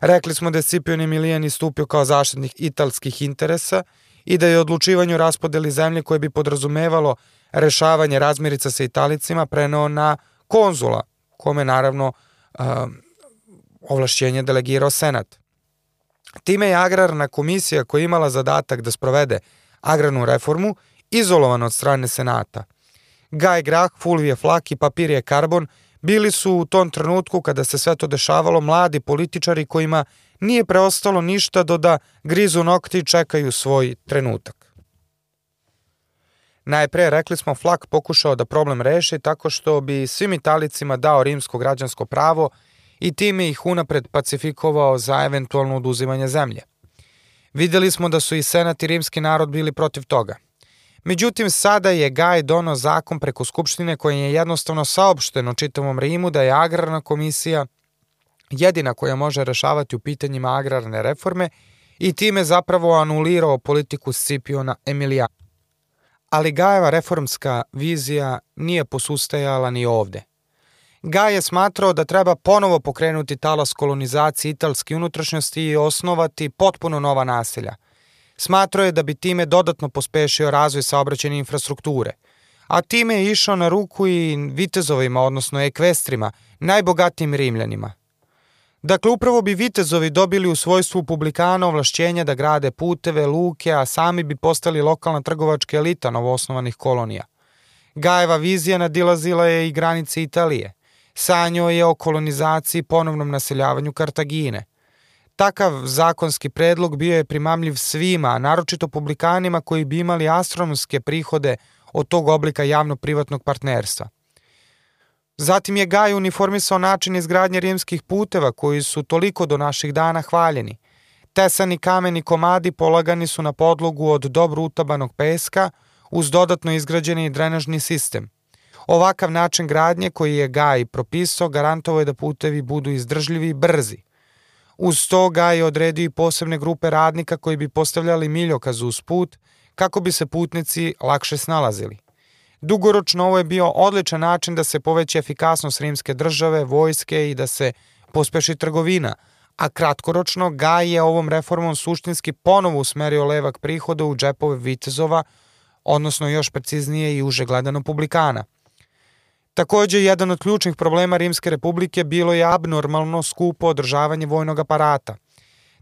Rekli smo da je Scipion Emilijan istupio kao zaštitnik italskih interesa i da je odlučivanje o raspodeli zemlje koje bi podrazumevalo rešavanje razmirica sa Italicima preneo na konzula, kome naravno uh, ovlašćenje delegirao Senat. Time je agrarna komisija koja je imala zadatak da sprovede agrarnu reformu izolovan od strane Senata. Gaj Grah, Fulvije Flak i Papirije Karbon bili su u tom trenutku kada se sve to dešavalo mladi političari kojima nije preostalo ništa do da grizu nokti i čekaju svoj trenutak. Najpre, rekli smo, Flak pokušao da problem reši tako što bi svim Italicima dao rimsko građansko pravo i time ih unapred pacifikovao za eventualno oduzimanje zemlje. Videli smo da su i senat i rimski narod bili protiv toga. Međutim, sada je Gaj dono zakon preko Skupštine kojim je jednostavno saopšteno čitavom Rimu da je agrarna komisija jedina koja može rešavati u pitanjima agrarne reforme i time zapravo anulirao politiku Scipiona Emilijana. Ali Gajeva reformska vizija nije posustajala ni ovde. Gaj je smatrao da treba ponovo pokrenuti talas kolonizacije italske unutrašnjosti i osnovati potpuno nova naselja. Smatrao je da bi time dodatno pospešio razvoj saobraćene infrastrukture, a time je išao na ruku i vitezovima, odnosno ekvestrima, najbogatijim rimljanima. Dakle, upravo bi vitezovi dobili u svojstvu publikana ovlašćenja da grade puteve, luke, a sami bi postali lokalna trgovačka elita novoosnovanih kolonija. Gajeva vizija nadilazila je i granice Italije – Sanjao je o kolonizaciji i ponovnom naseljavanju Kartagine. Takav zakonski predlog bio je primamljiv svima, naročito publikanima koji bi imali astronomske prihode od tog oblika javno-privatnog partnerstva. Zatim je Gaj uniformisao način izgradnje rimskih puteva koji su toliko do naših dana hvaljeni. Tesani kameni komadi polagani su na podlogu od dobro utabanog peska uz dodatno izgrađeni drenažni sistem – Ovakav način gradnje koji je Gaj propisao garantovao je da putevi budu izdržljivi i brzi. Uz to Gaj je odredio i posebne grupe radnika koji bi postavljali miljokaz uz put kako bi se putnici lakše snalazili. Dugoročno ovo je bio odličan način da se poveća efikasnost rimske države, vojske i da se pospeši trgovina, a kratkoročno Gaj je ovom reformom suštinski ponovo usmerio levak prihoda u džepove vitezova, odnosno još preciznije i uže gledano publikana – Takođe, jedan od ključnih problema Rimske republike bilo je abnormalno skupo održavanje vojnog aparata.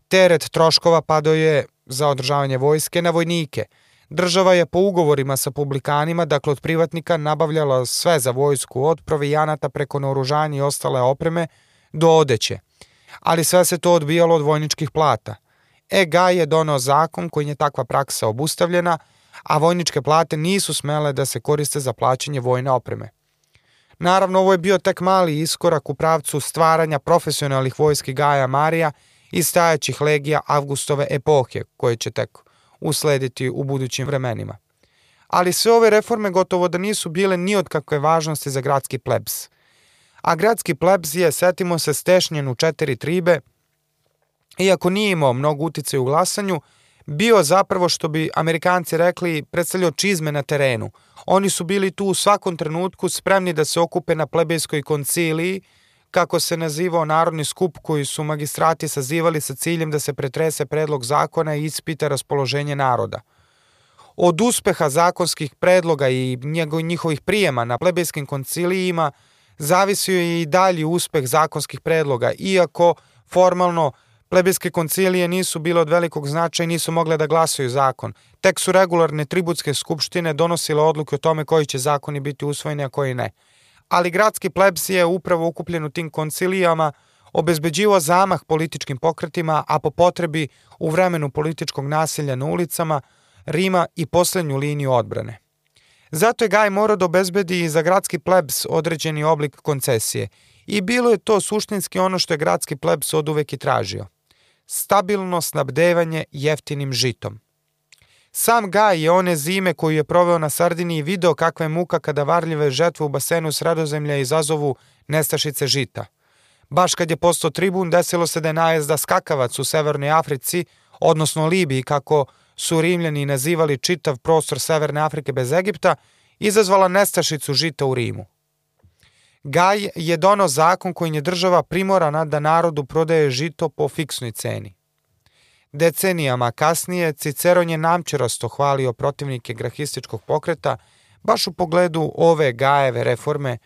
Teret troškova padao je za održavanje vojske na vojnike. Država je po ugovorima sa publikanima, dakle od privatnika, nabavljala sve za vojsku, od provijanata preko naoružanja i ostale opreme do odeće. Ali sve se to odbijalo od vojničkih plata. E, Gaj je donao zakon kojim je takva praksa obustavljena, a vojničke plate nisu smele da se koriste za plaćanje vojne opreme. Naravno, ovo je bio tek mali iskorak u pravcu stvaranja profesionalnih vojski Gaja Marija i stajaćih legija Avgustove epohe, koje će tek uslediti u budućim vremenima. Ali sve ove reforme gotovo da nisu bile ni od kakve važnosti za gradski plebs. A gradski plebs je, setimo se, stešnjen u četiri tribe, iako nije imao mnogo utice u glasanju, bio zapravo, što bi Amerikanci rekli, predstavljao čizme na terenu – Oni su bili tu u svakom trenutku spremni da se okupe na plebejskoj konciliji, kako se nazivao narodni skup koji su magistrati sazivali sa ciljem da se pretrese predlog zakona i ispita raspoloženje naroda. Od uspeha zakonskih predloga i njihovih prijema na plebejskim koncilijima zavisio je i dalji uspeh zakonskih predloga, iako formalno Plebijske koncilije nisu bile od velikog značaja i nisu mogle da glasaju zakon. Tek su regularne tributske skupštine donosile odluke o tome koji će zakoni biti usvojeni, a koji ne. Ali gradski plebs je upravo ukupljen u tim koncilijama obezbeđivo zamah političkim pokretima, a po potrebi u vremenu političkog nasilja na ulicama Rima i poslednju liniju odbrane. Zato je Gaj morao da obezbedi i za gradski plebs određeni oblik koncesije i bilo je to suštinski ono što je gradski plebs od uvek i tražio – stabilno snabdevanje jeftinim žitom. Sam Gaj je one zime koju je proveo na Sardiniji video kakva je muka kada varljive žetve u basenu sredozemlja izazovu nestašice žita. Baš kad je postao tribun, desilo se da je najezda skakavac u Severnoj Africi, odnosno Libiji, kako su Rimljani nazivali čitav prostor Severne Afrike bez Egipta, izazvala nestašicu žita u Rimu. Gaj je donao zakon kojim je država primorana da narodu prodaje žito po fiksnoj ceni. Decenijama kasnije Ciceron je namčerasto hvalio protivnike grahističkog pokreta baš u pogledu ove Gajeve reforme,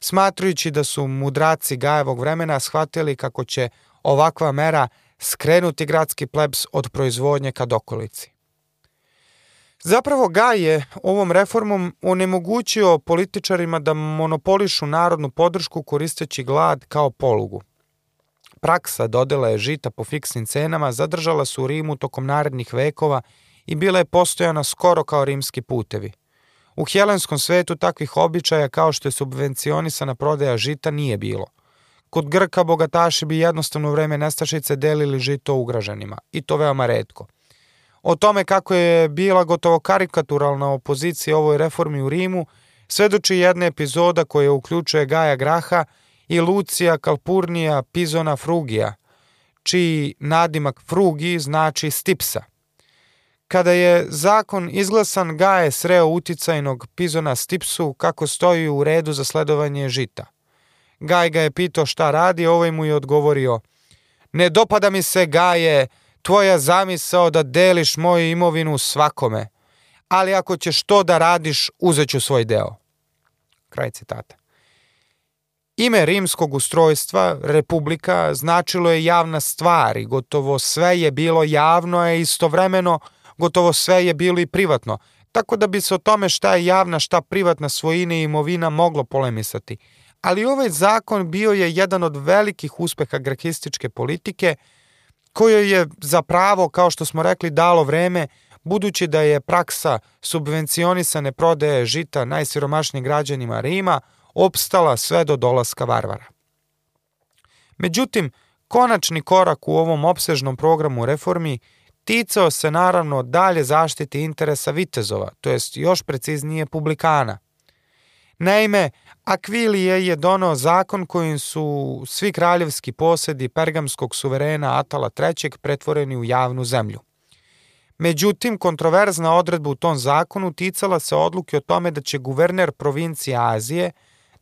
smatrujući da su mudraci Gajevog vremena shvatili kako će ovakva mera skrenuti gradski plebs od proizvodnje ka dokolici. Zapravo Gaj je ovom reformom onemogućio političarima da monopolišu narodnu podršku koristeći glad kao polugu. Praksa dodela žita po fiksnim cenama zadržala su u Rimu tokom narednih vekova i bila je postojana skoro kao rimski putevi. U helenskom svetu takvih običaja kao što je subvencionisana prodaja žita nije bilo. Kod Grka bogataši bi jednostavno vreme nestašice delili žito ugraženima, i to veoma redko. O tome kako je bila gotovo karikaturalna opozicija ovoj reformi u Rimu, svedoči jedna epizoda koja uključuje Gaja Graha i Lucija Kalpurnija Pizona Frugija, čiji nadimak Frugi znači stipsa. Kada je zakon izglasan, Gaje sreo uticajnog Pizona Stipsu kako stoji u redu za sledovanje žita. Gaj ga je pitao šta radi, ovaj mu je odgovorio Ne dopada mi se, Gaje, tvoja zamisao da deliš moju imovinu svakome, ali ako ćeš to da radiš, uzet ću svoj deo. Kraj citata. Ime rimskog ustrojstva, republika, značilo je javna stvar i gotovo sve je bilo javno, a istovremeno gotovo sve je bilo i privatno, tako da bi se o tome šta je javna, šta privatna svojina i imovina moglo polemisati. Ali ovaj zakon bio je jedan od velikih uspeha grahističke politike, koje je za pravo, kao što smo rekli, dalo vreme, budući da je praksa subvencionisane prodaje žita najsiromašnijim građanima Rima opstala sve do dolaska Varvara. Međutim, konačni korak u ovom opsežnom programu reformi ticao se naravno dalje zaštiti interesa vitezova, to jest još preciznije publikana. Naime, Akvilije je donao zakon kojim su svi kraljevski posedi pergamskog suverena Atala III. pretvoreni u javnu zemlju. Međutim, kontroverzna odredba u tom zakonu ticala se odluke o tome da će guverner provincije Azije,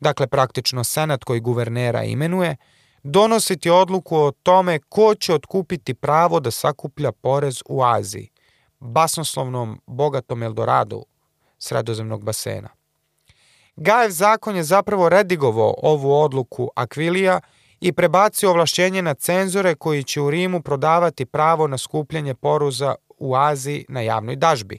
dakle praktično senat koji guvernera imenuje, donositi odluku o tome ko će otkupiti pravo da sakuplja porez u Aziji, basnoslovnom bogatom Eldoradu sredozemnog basena. Gajev zakon je zapravo redigovao ovu odluku Akvilija i prebacio ovlašćenje na cenzore koji će u Rimu prodavati pravo na skupljanje poruza u Aziji na javnoj dažbi.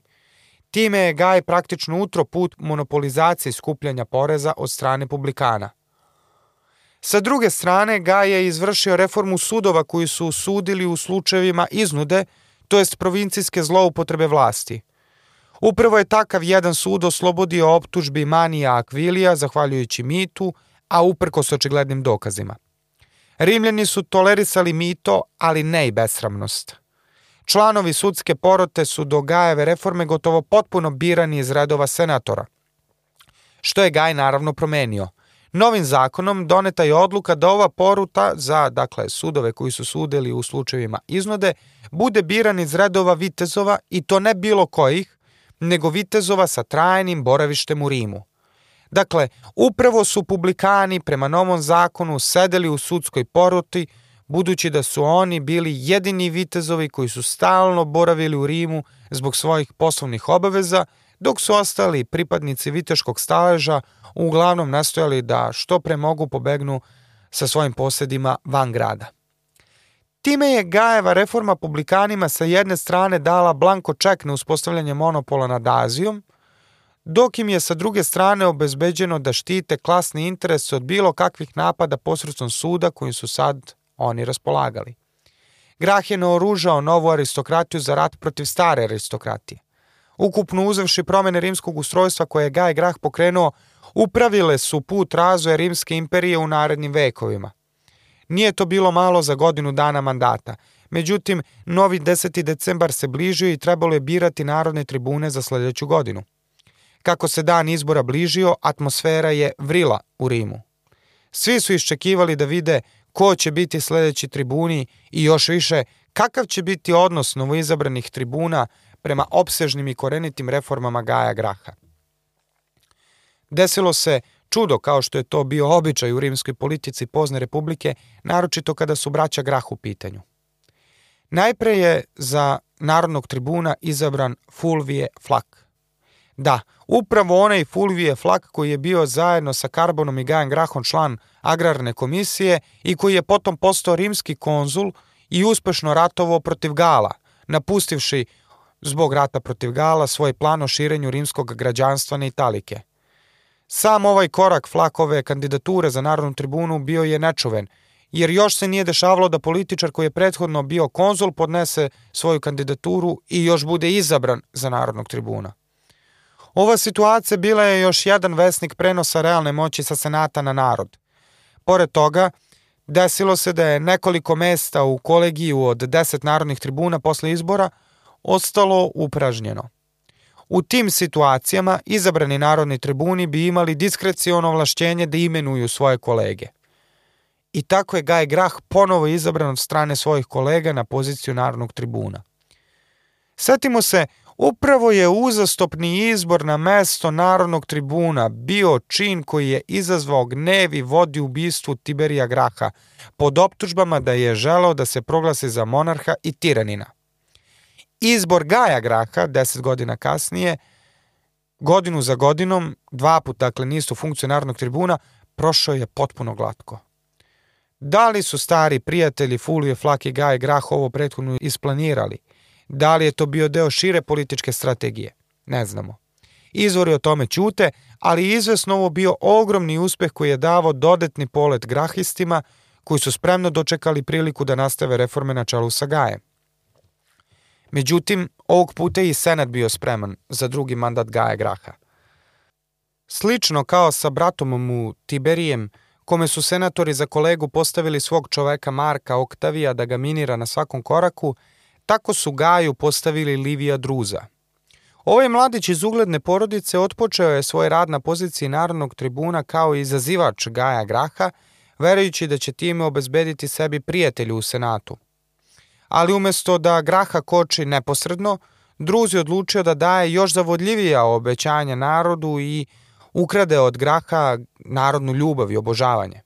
Time je Gaj praktično utro put monopolizacije skupljanja poreza od strane publikana – Sa druge strane, Gaj je izvršio reformu sudova koji su sudili u slučajevima iznude, to jest provincijske zloupotrebe vlasti. Upravo je takav jedan sud oslobodio optužbi Manija Akvilija, zahvaljujući mitu, a uprkos očiglednim dokazima. Rimljani su tolerisali mito, ali ne i besramnost. Članovi sudske porote su do Gajeve reforme gotovo potpuno birani iz redova senatora, što je Gaj naravno promenio – Novim zakonom doneta je odluka da ova poruta za dakle sudove koji su sudeli u slučajevima iznude bude biran iz redova vitezova i to ne bilo kojih, nego vitezova sa trajnim boravištem u Rimu. Dakle, upravo su publikani prema novom zakonu sedeli u sudskoj poruti, budući da su oni bili jedini vitezovi koji su stalno boravili u Rimu zbog svojih poslovnih obaveza, dok su ostali pripadnici viteškog staleža uglavnom nastojali da što pre mogu pobegnu sa svojim posedima van grada. Time je Gajeva reforma publikanima sa jedne strane dala blanko ček na uspostavljanje monopola nad Azijom, dok im je sa druge strane obezbeđeno da štite klasni interes od bilo kakvih napada posredstvom suda kojim su sad oni raspolagali. Grah je naoružao novu aristokratiju za rat protiv stare aristokratije. Ukupno uzevši promene rimskog ustrojstva koje je Gaj Grah pokrenuo, upravile su put razvoja Rimske imperije u narednim vekovima. Nije to bilo malo za godinu dana mandata, međutim, novi 10. decembar se bližio i trebalo je birati narodne tribune za sledeću godinu. Kako se dan izbora bližio, atmosfera je vrila u Rimu. Svi su iščekivali da vide ko će biti sledeći tribuni i još više kakav će biti odnos novoizabranih tribuna prema opsežnim i korenitim reformama Gaja Graha. Desilo se čudo kao što je to bio običaj u rimskoj politici pozne republike, naročito kada su braća Grah u pitanju. Najpre je za narodnog tribuna izabran Fulvije Flak. Da, upravo onaj Fulvije Flak koji je bio zajedno sa Karbonom i Gajem Grahom član agrarne komisije i koji je potom postao rimski konzul i uspešno ratovao protiv Gala, napustivši zbog rata protiv Gala svoj plan o širenju rimskog građanstva na Italike. Sam ovaj korak Flakove kandidature za Narodnu tribunu bio je nečuven, jer još se nije dešavalo da političar koji je prethodno bio konzul podnese svoju kandidaturu i još bude izabran za Narodnog tribuna. Ova situacija bila je još jedan vesnik prenosa realne moći sa senata na narod. Pored toga, desilo se da je nekoliko mesta u kolegiju od 10 narodnih tribuna posle izbora ostalo upražnjeno. U tim situacijama izabrani narodni tribuni bi imali diskreciono ovlašćenje da imenuju svoje kolege. I tako je Gaj Grah ponovo izabran od strane svojih kolega na poziciju narodnog tribuna. Setimo se Upravo je uzastopni izbor na mesto narodnog tribuna bio čin koji je izazvao gnev i vodi ubistvu Tiberija Graha pod optužbama da je želeo da se proglasi za monarha i tiranina. Izbor Gaja Graha, deset godina kasnije, godinu za godinom, dva put, dakle, nisu funkciju narodnog tribuna, prošao je potpuno glatko. Da li su stari prijatelji Fulvije Flak i Gaje Grah ovo prethodno isplanirali – Da li je to bio deo šire političke strategije? Ne znamo. Izvori o tome ćute, ali izvesno ovo bio ogromni uspeh koji je davao dodatni polet grahistima koji su spremno dočekali priliku da nastave reforme na čelu sa Gajem. Međutim, ovog puta i Senat bio spreman za drugi mandat Gaja Graha. Slično kao sa bratom mu Tiberijem, kome su senatori za kolegu postavili svog čoveka Marka Oktavija da ga minira na svakom koraku, Tako su Gaju postavili Livija Druza. Ovaj mladić iz ugledne porodice otpočeo je svoj rad na poziciji narodnog tribuna kao izazivač Gaja Graha, verujući da će time obezbediti sebi prijatelju u Senatu. Ali umesto da Graha koči neposredno, Druz je odlučio da daje još zavodljivija obećanja narodu i ukrade od Graha narodnu ljubav i obožavanje.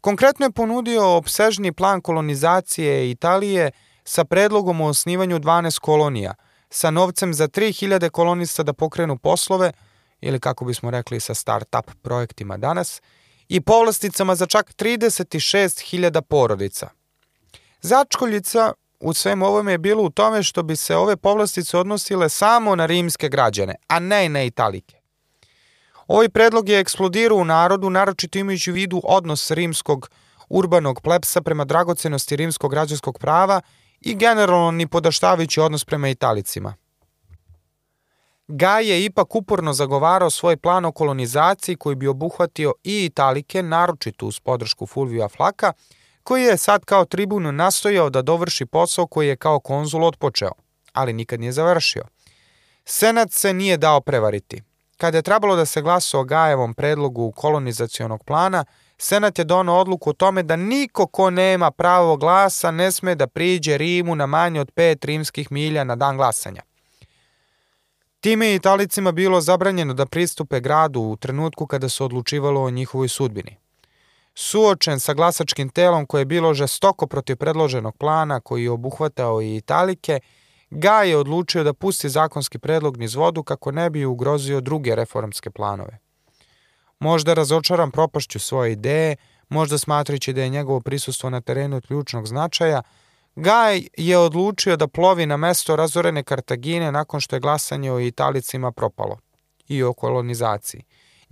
Konkretno je ponudio obsežni plan kolonizacije Italije – sa predlogom o osnivanju 12 kolonija, sa novcem za 3000 kolonista da pokrenu poslove, ili kako bismo rekli sa start-up projektima danas, i povlasticama za čak 36.000 porodica. Začkoljica u svem ovome je bilo u tome što bi se ove povlastice odnosile samo na rimske građane, a ne na italike. Ovaj predlog je eksplodirao u narodu, naročito imajući u vidu odnos rimskog urbanog plepsa prema dragocenosti rimskog građanskog prava i generalno ni podaštavajući odnos prema Italicima. Gaj je ipak uporno zagovarao svoj plan o kolonizaciji koji bi obuhvatio i Italike, naročito uz podršku Fulvija Flaka, koji je sad kao tribun nastojao da dovrši posao koji je kao konzul otpočeo, ali nikad nije završio. Senat se nije dao prevariti. Kada je trebalo da se glasa o Gajevom predlogu kolonizacionog plana, Senat je donao odluku o tome da niko ko nema pravo glasa ne sme da priđe Rimu na manje od pet rimskih milja na dan glasanja. Time je Italicima bilo zabranjeno da pristupe gradu u trenutku kada se odlučivalo o njihovoj sudbini. Suočen sa glasačkim telom koje je bilo žestoko protiv predloženog plana koji je obuhvatao i Italike, Gaj je odlučio da pusti zakonski predlog niz vodu kako ne bi ugrozio druge reformske planove. Možda razočaran propašću svoje ideje, možda smatrajući da je njegovo prisustvo na terenu ključnog značaja, Gaj je odlučio da plovi na mesto razorene Kartagine nakon što je glasanje o Italicima propalo i o kolonizaciji.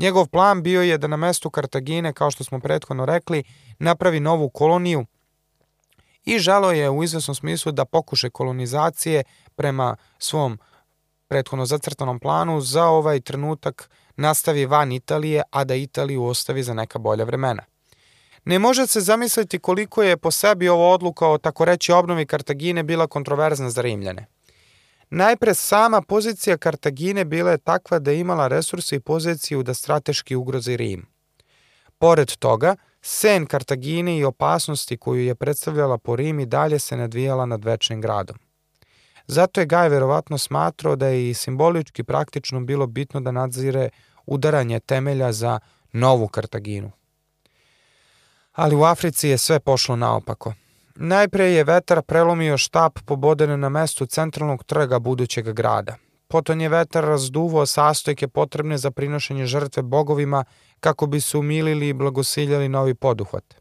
Njegov plan bio je da na mestu Kartagine, kao što smo prethodno rekli, napravi novu koloniju i želo je u izvesnom smislu da pokuše kolonizacije prema svom prethodno zacrtanom planu za ovaj trenutak nastavi van Italije, a da Italiju ostavi za neka bolja vremena. Ne može se zamisliti koliko je po sebi ova odluka o tako reći obnovi Kartagine bila kontroverzna za Rimljane. Najpre sama pozicija Kartagine bila je takva da je imala resurse i poziciju da strateški ugrozi Rim. Pored toga, sen Kartagine i opasnosti koju je predstavljala po Rim i dalje se nadvijala nad večnim gradom. Zato je Gaj verovatno smatrao da je i simbolički praktično bilo bitno da nadzire udaranje temelja za novu Kartaginu. Ali u Africi je sve pošlo naopako. Najpre je vetar prelomio štap poboden na mestu centralnog trga budućeg grada. Potom je vetar razduvao sastojke potrebne za prinošenje žrtve bogovima kako bi se umilili i blagosiljali novi poduhvat.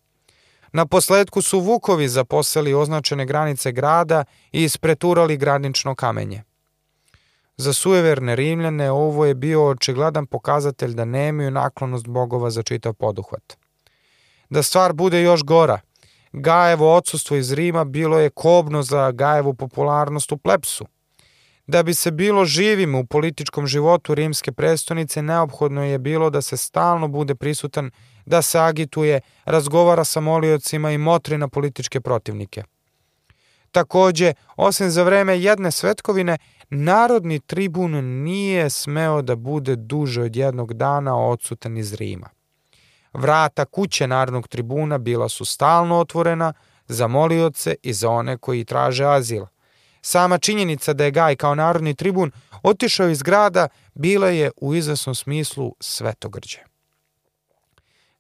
Na posledku su vukovi zaposeli označene granice grada i ispreturali granično kamenje. Za sujeverne Rimljane ovo je bio očigledan pokazatelj da nemaju naklonost bogova za čitav poduhvat. Da stvar bude još gora, Gajevo odsustvo iz Rima bilo je kobno za Gajevu popularnost u plepsu. Da bi se bilo živim u političkom životu rimske prestonice, neophodno je bilo da se stalno bude prisutan, da se agituje, razgovara sa moliocima i motri na političke protivnike. Takođe, osim za vreme jedne svetkovine, narodni tribun nije smeo da bude duže od jednog dana odsutan iz Rima. Vrata kuće narodnog tribuna bila su stalno otvorena za molioce i za one koji traže azil. Sama činjenica da je Gaj kao narodni tribun otišao iz grada bila je u izvesnom smislu svetogrđe.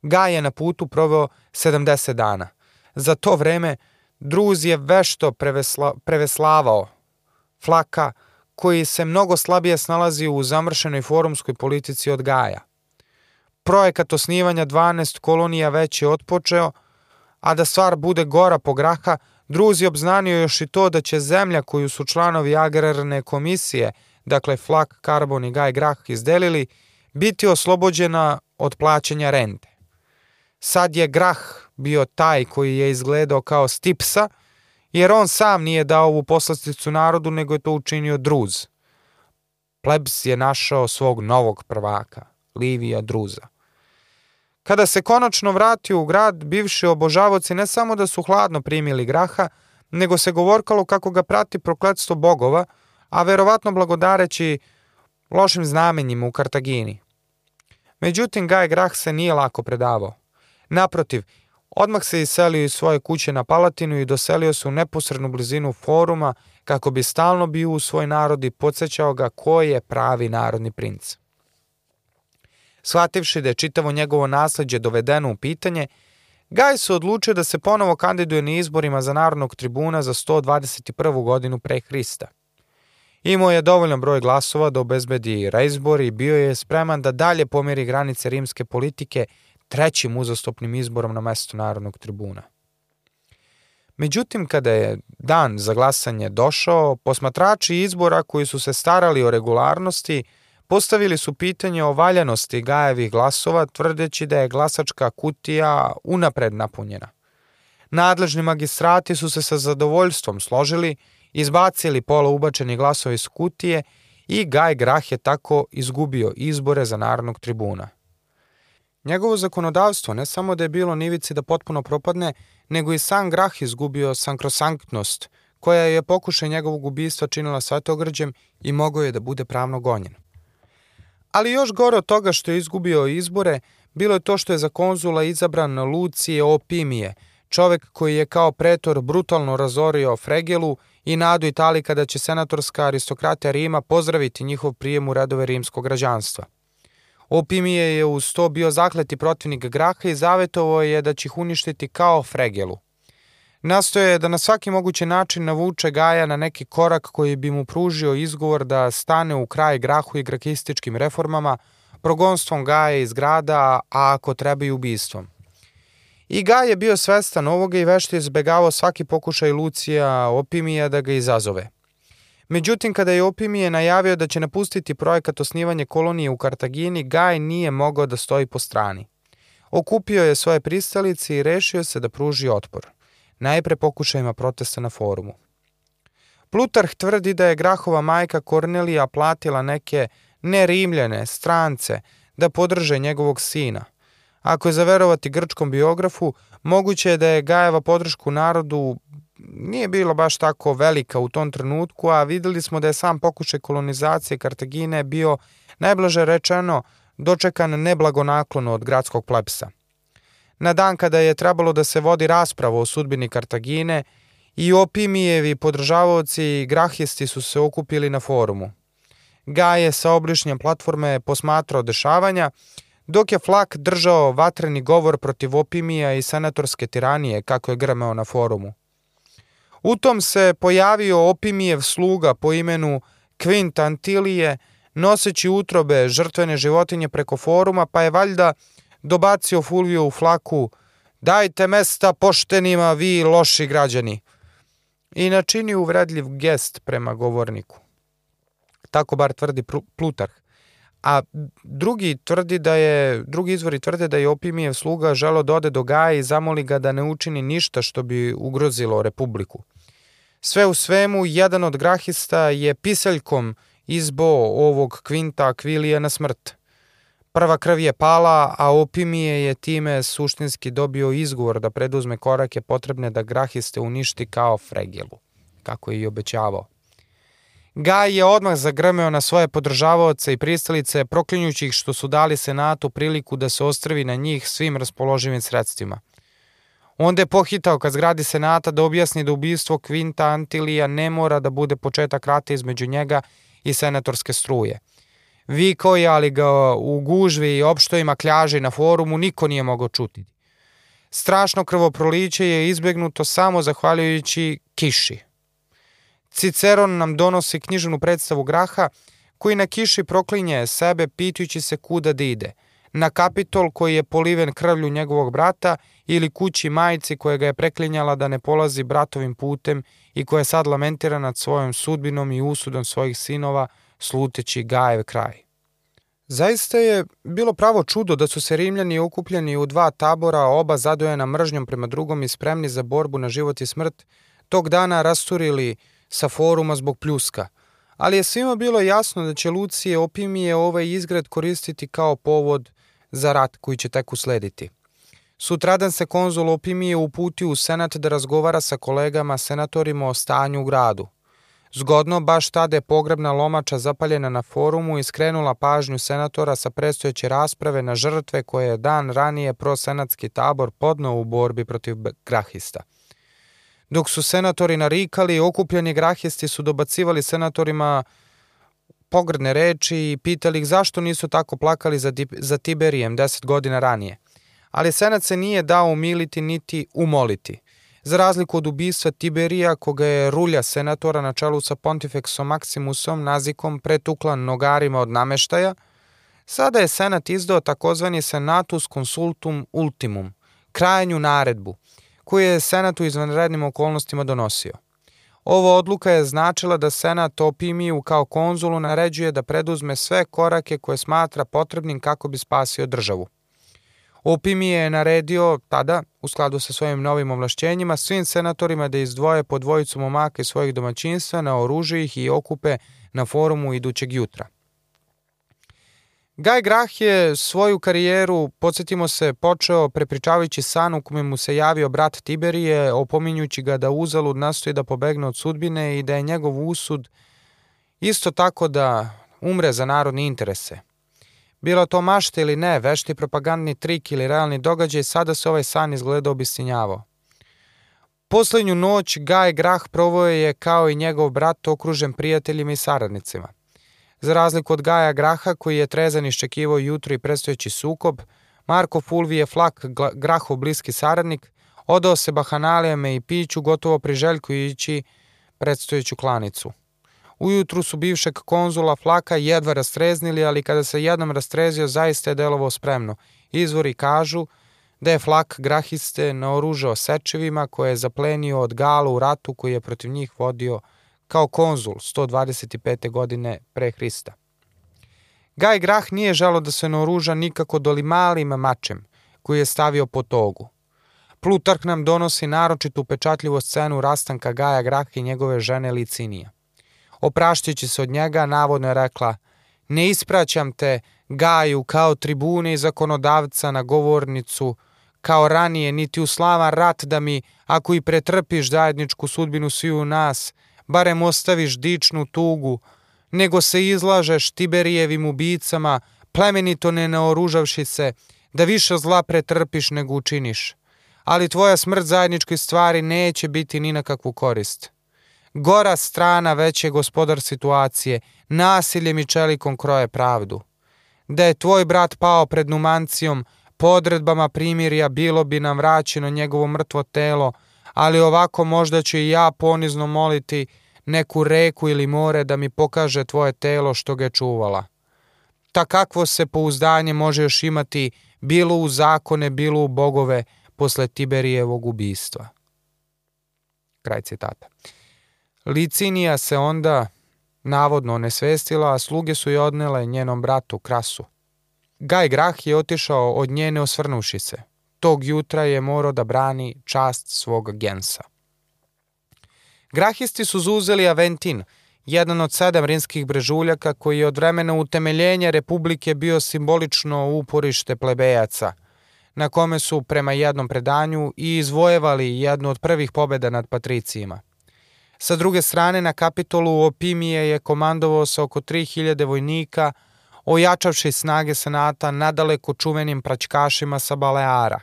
Gaj je na putu proveo 70 dana. Za to vreme Druz je vešto prevesla, preveslavao Flaka, koji se mnogo slabije snalazi u zamršenoj forumskoj politici od Gaja. Projekat osnivanja 12 kolonija već je otpočeo, a da stvar bude gora po graha, Druz je obznanio još i to da će zemlja koju su članovi agrarne komisije, dakle Flak, Karbon i Gaj Grah izdelili, biti oslobođena od plaćanja rente. Sad je Grah bio taj koji je izgledao kao Stipsa, jer on sam nije dao ovu poslasticu narodu, nego je to učinio Druz. Plebs je našao svog novog prvaka, Livija Druza. Kada se konačno vratio u grad, bivši obožavoci ne samo da su hladno primili graha, nego se govorkalo kako ga prati prokletstvo bogova, a verovatno blagodareći lošim znamenjima u Kartagini. Međutim, Gaj Grah se nije lako predavao. Naprotiv, odmah se iselio iz svoje kuće na Palatinu i doselio se u neposrednu blizinu foruma kako bi stalno bio u svoj narod i podsjećao ga ko je pravi narodni princ. Shvativši da je čitavo njegovo nasledđe dovedeno u pitanje, Gaj se odlučio da se ponovo kandiduje na izborima za narodnog tribuna za 121. godinu pre Hrista. Imao je dovoljan broj glasova da obezbedi reizbor i bio je spreman da dalje pomeri granice rimske politike trećim uzastopnim izborom na mesto narodnog tribuna. Međutim, kada je dan za glasanje došao, posmatrači izbora koji su se starali o regularnosti postavili su pitanje o valjanosti Gajevih glasova, tvrdeći da je glasačka kutija unapred napunjena. Nadležni magistrati su se sa zadovoljstvom složili, izbacili pola ubačeni glasova iz kutije i Gaj Grah je tako izgubio izbore za narodnog tribuna. Njegovo zakonodavstvo ne samo da je bilo nivici da potpuno propadne, nego i sam Grah izgubio sankrosanktnost, koja je pokušaj njegovog ubistva činila svetogrđem i mogao je da bude pravno gonjen. Ali još gore od toga što je izgubio izbore, bilo je to što je za konzula izabran Lucije Opimije, čovek koji je kao pretor brutalno razorio Fregelu i nadu Italiji kada će senatorska aristokratija Rima pozdraviti njihov prijem u redove rimskog građanstva. Opimije je uz to bio zakleti protivnik Graha i zavetovo je da će ih uništiti kao Fregelu. Nastoje da na svaki mogući način navuče Gaja na neki korak koji bi mu pružio izgovor da stane u kraj grahu i grakističkim reformama, progonstvom Gaja iz grada, a ako treba i ubistvom. I Gaj je bio svestan ovoga i vešto izbegavao svaki pokušaj Lucija Opimija da ga izazove. Međutim, kada je Opimije najavio da će napustiti projekat osnivanje kolonije u Kartagini, Gaj nije mogao da stoji po strani. Okupio je svoje pristalice i rešio se da pruži otpor – najpre pokušajima protesta na forumu. Plutarh tvrdi da je Grahova majka Kornelija platila neke nerimljene strance da podrže njegovog sina. Ako je zaverovati grčkom biografu, moguće je da je Gajeva podršku narodu nije bila baš tako velika u tom trenutku, a videli smo da je sam pokušaj kolonizacije Kartagine bio najblaže rečeno dočekan neblagonaklono od gradskog plepsa. Na dan kada je trebalo da se vodi rasprava o sudbini Kartagine, i Opimijevi podržavaoci i grahisti su se okupili na forumu. Gaje sa oblišnjem platforme posmatrao dešavanja, dok je Flak držao vatreni govor protiv Opimija i senatorske tiranije kako je grmeo na forumu. U tom se pojavio Opimijev sluga po imenu Quint Antilije, noseći utrobe žrtvene životinje preko foruma, pa je valjda dobacio Fulvio u flaku Dajte mesta poštenima, vi loši građani. I načini uvredljiv gest prema govorniku. Tako bar tvrdi Plutarh. A drugi tvrdi da je, drugi izvori tvrde da je Opimijev sluga želo da ode do Gaja i zamoli ga da ne učini ništa što bi ugrozilo republiku. Sve u svemu, jedan od grahista je pisaljkom izbo ovog kvinta Akvilija na smrt. Prva krv je pala, a Opimije je time suštinski dobio izgovor da preduzme korake potrebne da grahiste uništi kao Fregilu, kako je i obećavao. Gaj je odmah zagrmeo na svoje podržavaoce i pristalice, proklinjući ih što su dali Senatu priliku da se ostrvi na njih svim raspoloživim sredstvima. Onda je pohitao kad zgradi Senata da objasni da ubistvo Kvinta Antilija ne mora da bude početak rata između njega i senatorske struje. Vikao je, ali ga u gužvi i opštojima kljaži na forumu niko nije mogao čuti. Strašno krvoproliće je izbegnuto samo zahvaljujući kiši. Ciceron nam donosi književnu predstavu Graha, koji na kiši proklinje sebe pitujući se kuda da ide. Na kapitol koji je poliven krvlju njegovog brata ili kući majici koja ga je preklinjala da ne polazi bratovim putem i koja sad lamentira nad svojom sudbinom i usudom svojih sinova, sluteći Gajev kraj. Zaista je bilo pravo čudo da su se Rimljani okupljeni u dva tabora, oba zadojena mržnjom prema drugom i spremni za borbu na život i smrt, tog dana rasturili sa foruma zbog pljuska, ali je svima bilo jasno da će Lucije Opimije ovaj izgred koristiti kao povod za rat koji će tek uslediti. Sutradan se konzul Opimije uputio u senat da razgovara sa kolegama senatorima o stanju u gradu. Zgodno, baš tada je pogrebna lomača zapaljena na forumu i skrenula pažnju senatora sa predstojeće rasprave na žrtve koje je dan ranije prosenatski tabor podnao u borbi protiv grahista. Dok su senatori narikali, okupljeni grahisti su dobacivali senatorima pogrdne reči i pitali ih zašto nisu tako plakali za, za Tiberijem deset godina ranije. Ali senat se nije dao umiliti niti umoliti. Za razliku od ubistva Tiberija, koga je rulja senatora na čelu sa Pontifexom Maximusom nazikom pretukla nogarima od nameštaja, sada je senat izdao takozvani senatus consultum ultimum, krajanju naredbu – koju je Senat u izvanrednim okolnostima donosio. Ova odluka je značila da Senat Opimiju kao konzulu naređuje da preduzme sve korake koje smatra potrebnim kako bi spasio državu. Opimije je naredio tada, u skladu sa svojim novim ovlašćenjima, svim senatorima da izdvoje po dvojicu momaka iz svojih domaćinstva, naoruže ih i okupe na forumu idućeg jutra – Gaj Grah je svoju karijeru, podsjetimo se, počeo prepričavajući san u kome mu se javio brat Tiberije, opominjući ga da uzalud nastoji da pobegne od sudbine i da je njegov usud isto tako da umre za narodne interese. Bilo to mašte ili ne, vešti propagandni trik ili realni događaj, sada se ovaj san izgleda obistinjavao. Poslednju noć Gaj Grah provoje je kao i njegov brat okružen prijateljima i saradnicima. Za razliku od Gaja Graha, koji je trezan iščekivao jutro i predstojeći sukob, Marko Fulvije Flak, Grahov bliski saradnik, odao se bahanalijama i piću gotovo priželjkujući predstojeću klanicu. Ujutru su bivšeg konzula Flaka jedva rastreznili, ali kada se jednom rastrezio, zaista je delovao spremno. Izvori kažu da je Flak grahiste naoružao sečevima koje je zaplenio od Gala u ratu koji je protiv njih vodio kao konzul 125. godine pre Hrista. Gaj Grah nije želo da se naoruža nikako doli malim mačem koji je stavio po togu. Plutark nam donosi naročitu upečatljivu scenu rastanka Gaja Graha i njegove žene Licinija. Oprašćujući se od njega, navodno je rekla Ne ispraćam te, Gaju, kao tribune i zakonodavca na govornicu, kao ranije, niti u slavan rat da mi, ako i pretrpiš zajedničku sudbinu svi u nas, barem ostaviš dičnu tugu, nego se izlažeš Tiberijevim ubicama, plemenito ne naoružavši se, da više zla pretrpiš nego učiniš. Ali tvoja smrt zajedničkoj stvari neće biti ni na kakvu korist. Gora strana veće gospodar situacije, nasiljem i čelikom kroje pravdu. Da je tvoj brat pao pred Numancijom, po odredbama primirja bilo bi nam vraćeno njegovo mrtvo telo, ali ovako možda ću i ja ponizno moliti neku reku ili more da mi pokaže tvoje telo što ga je čuvala. Ta kakvo se pouzdanje može još imati bilo u zakone, bilo u bogove posle Tiberijevog ubistva. Kraj citata. Licinija se onda navodno onesvestila, a sluge su je odnele njenom bratu Krasu. Gaj Grah je otišao od njene osvrnuši se. Tog jutra je morao da brani čast svog gensa. Grahisti su zuzeli Aventin, jedan od sedam rimskih brežuljaka koji je od vremena utemeljenja Republike bio simbolično uporište plebejaca, na kome su prema jednom predanju i izvojevali jednu od prvih pobeda nad patricijima. Sa druge strane, na kapitolu Opimije je komandovao sa oko 3000 vojnika, ojačavši snage senata nadaleko čuvenim praćkašima sa Baleara.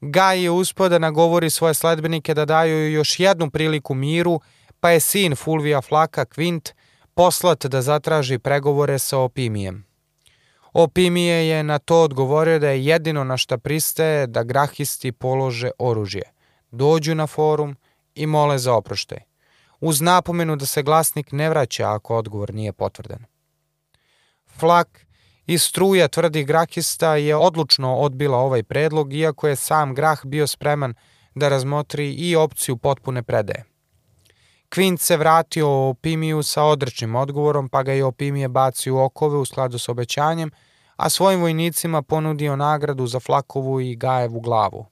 Gaj je uspio da nagovori svoje sledbenike da daju još jednu priliku miru, pa je sin Fulvija Flaka Kvint poslat da zatraži pregovore sa Opimijem. Opimije je na to odgovorio da je jedino na šta pristaje da grahisti polože oružje, dođu na forum i mole za oproštaj, uz napomenu da se glasnik ne vraća ako odgovor nije potvrden. Flak i struja tvrdih grahista je odlučno odbila ovaj predlog, iako je sam grah bio spreman da razmotri i opciju potpune predaje. Kvint se vratio o Opimiju sa odrečnim odgovorom, pa ga je Opimije bacio u okove u skladu s obećanjem, a svojim vojnicima ponudio nagradu za Flakovu i Gajevu glavu.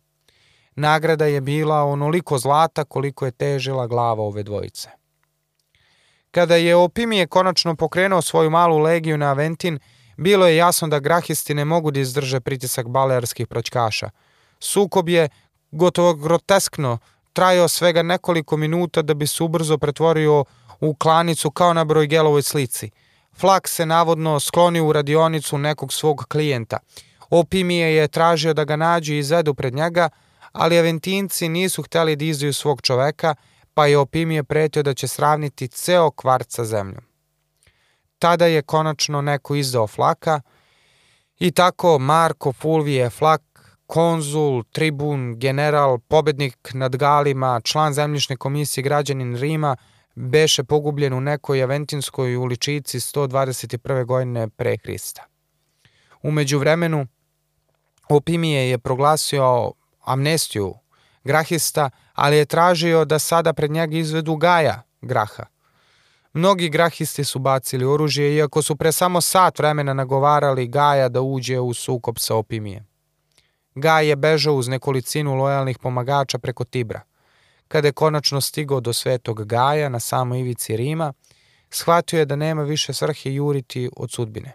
Nagrada je bila onoliko zlata koliko je težila glava ove dvojice. Kada je Opimije konačno pokrenuo svoju malu legiju na Aventin, bilo je jasno da grahisti ne mogu da izdrže pritisak balearskih proćkaša. Sukob je gotovo groteskno trajao svega nekoliko minuta da bi se ubrzo pretvorio u klanicu kao na Brojgelovoj slici. Flak se navodno sklonio u radionicu nekog svog klijenta. Opimije je tražio da ga nađu i izvedu pred njega, ali Aventinci nisu hteli da izdaju svog čoveka, pa je Opimije pretio da će sravniti ceo kvart sa zemljom. Tada je konačno neko izdao Flaka i tako Marko Fulvije Flak, konzul, tribun, general, pobednik nad Galima, član zemljišne komisije građanin Rima, beše pogubljen u nekoj aventinskoj uličici 121. godine pre Hrista. Umeđu vremenu, Opimije je proglasio amnestiju Grahista, ali je tražio da sada pred njega izvedu Gaja Graha. Mnogi grahisti su bacili oružje, iako su pre samo sat vremena nagovarali Gaja da uđe u sukob sa Opimijem. Gaj je bežao uz nekolicinu lojalnih pomagača preko Tibra. Kada je konačno stigao do svetog Gaja na samoj ivici Rima, shvatio je da nema više svrhe juriti od sudbine.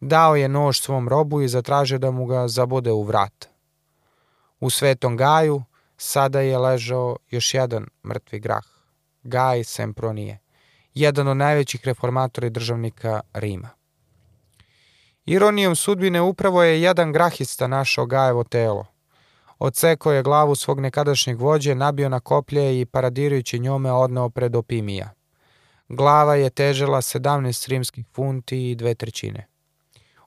Dao je nož svom robu i zatražio da mu ga zabode u vrat. U svetom Gaju sada je ležao još jedan mrtvi grah, Gaj Sempronije, jedan od najvećih reformatora i državnika Rima. Ironijom sudbine upravo je jedan grahista našao Gajevo telo. Odsekao je glavu svog nekadašnjeg vođe, nabio na koplje i paradirajući njome odneo pred Opimija. Glava je težela 17 rimskih funti i dve trećine.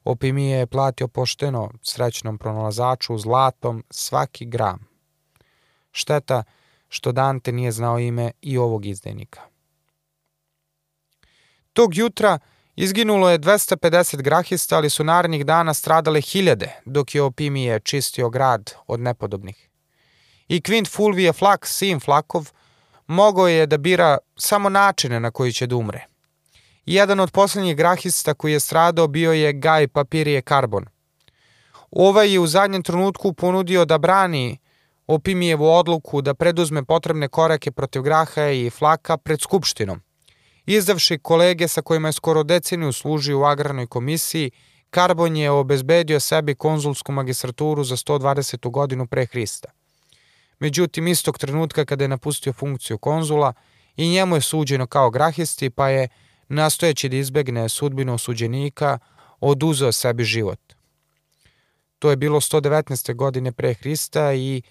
Opimije je platio pošteno srećnom pronalazaču zlatom svaki gram. Šteta što Dante nije znao ime i ovog izdajnika. Tog jutra Izginulo je 250 grahista, ali su narednih dana stradale hiljade, dok je Opimije čistio grad od nepodobnih. I Kvint Fulvije Flak, sin Flakov, mogao je da bira samo načine na koji će da umre. Jedan od poslednjih grahista koji je stradao bio je Gaj Papirije Karbon. Ovaj je u zadnjem trenutku ponudio da brani Opimijevu odluku da preduzme potrebne korake protiv Graha i Flaka pred Skupštinom, Izdavši kolege sa kojima je skoro deceniju služio u agrarnoj komisiji, Karbon je obezbedio sebi konzulsku magistraturu za 120. godinu pre Hrista. Međutim, istog trenutka kada je napustio funkciju konzula, i njemu je suđeno kao grahisti, pa je, nastojeći da izbegne sudbinu osuđenika, oduzeo sebi život. To je bilo 119. godine pre Hrista i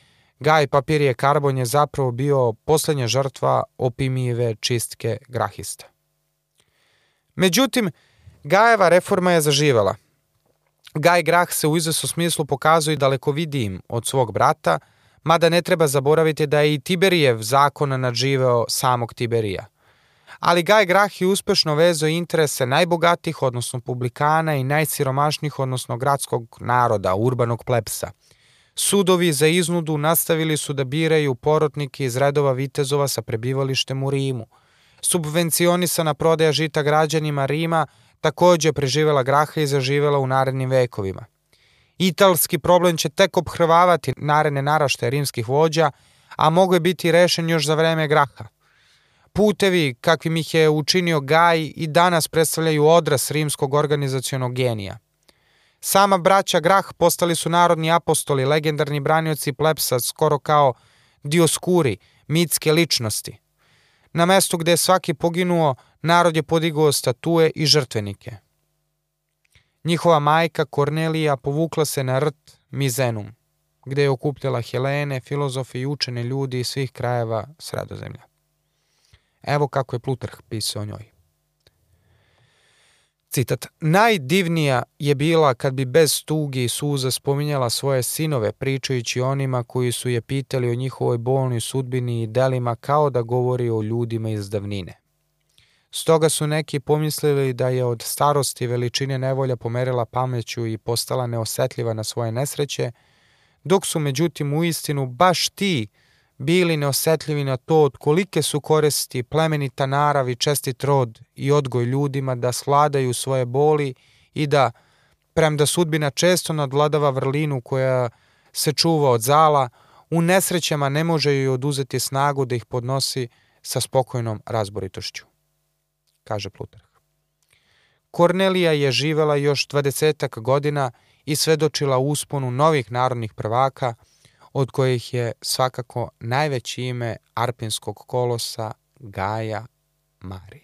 Gaj Papirije Karbon je zapravo bio poslednja žrtva opimijive čistke grahista. Međutim, Gajeva reforma je zaživela. Gaj Grah se u izvesu smislu pokazuje dalekovidijim od svog brata, mada ne treba zaboraviti da je i Tiberijev zakon nadživeo samog Tiberija. Ali Gaj Grah je uspešno vezao interese najbogatih, odnosno publikana i najsiromašnijih, odnosno gradskog naroda, urbanog plepsa. Sudovi za iznudu nastavili su da biraju porotnike iz redova vitezova sa prebivalištem u Rimu. Subvencionisana prodaja žita građanima Rima takođe preživela Graha i zaživela u narednim vekovima. Italski problem će tek obhrvavati naredne narašte rimskih vođa, a mogo je biti rešen još za vreme Graha. Putevi, kakvim ih je učinio Gaj, i danas predstavljaju odras rimskog organizacionog genija. Sama braća Grah postali su narodni apostoli, legendarni branioci plepsa, skoro kao dioskuri, mitske ličnosti. Na mestu gde je svaki poginuo, narod je podigao statue i žrtvenike. Njihova majka Kornelija povukla se na rt Mizenum, gde je okupljala Helene, filozofe i učene ljudi iz svih krajeva sredozemlja. Evo kako je Plutarh pisao o njoj. Citat. Najdivnija je bila kad bi bez tugi i suza spominjala svoje sinove, pričajući onima koji su je pitali o njihovoj bolnoj sudbini i delima kao da govori o ljudima iz davnine. Stoga su neki pomislili da je od starosti veličine nevolja pomerila pameću i postala neosetljiva na svoje nesreće, dok su međutim u istinu baš ti bili neosetljivi na to od kolike su koristi plemenita narav i čestit rod i odgoj ljudima da sladaju svoje boli i da, premda sudbina često nadvladava vrlinu koja se čuva od zala, u nesrećama ne može joj oduzeti snagu da ih podnosi sa spokojnom razboritošću kaže Plutarh. Kornelija je živela još dvadesetak godina i svedočila usponu novih narodnih prvaka, od kojih je svakako najveće ime arpinskog kolosa Gaja Marija.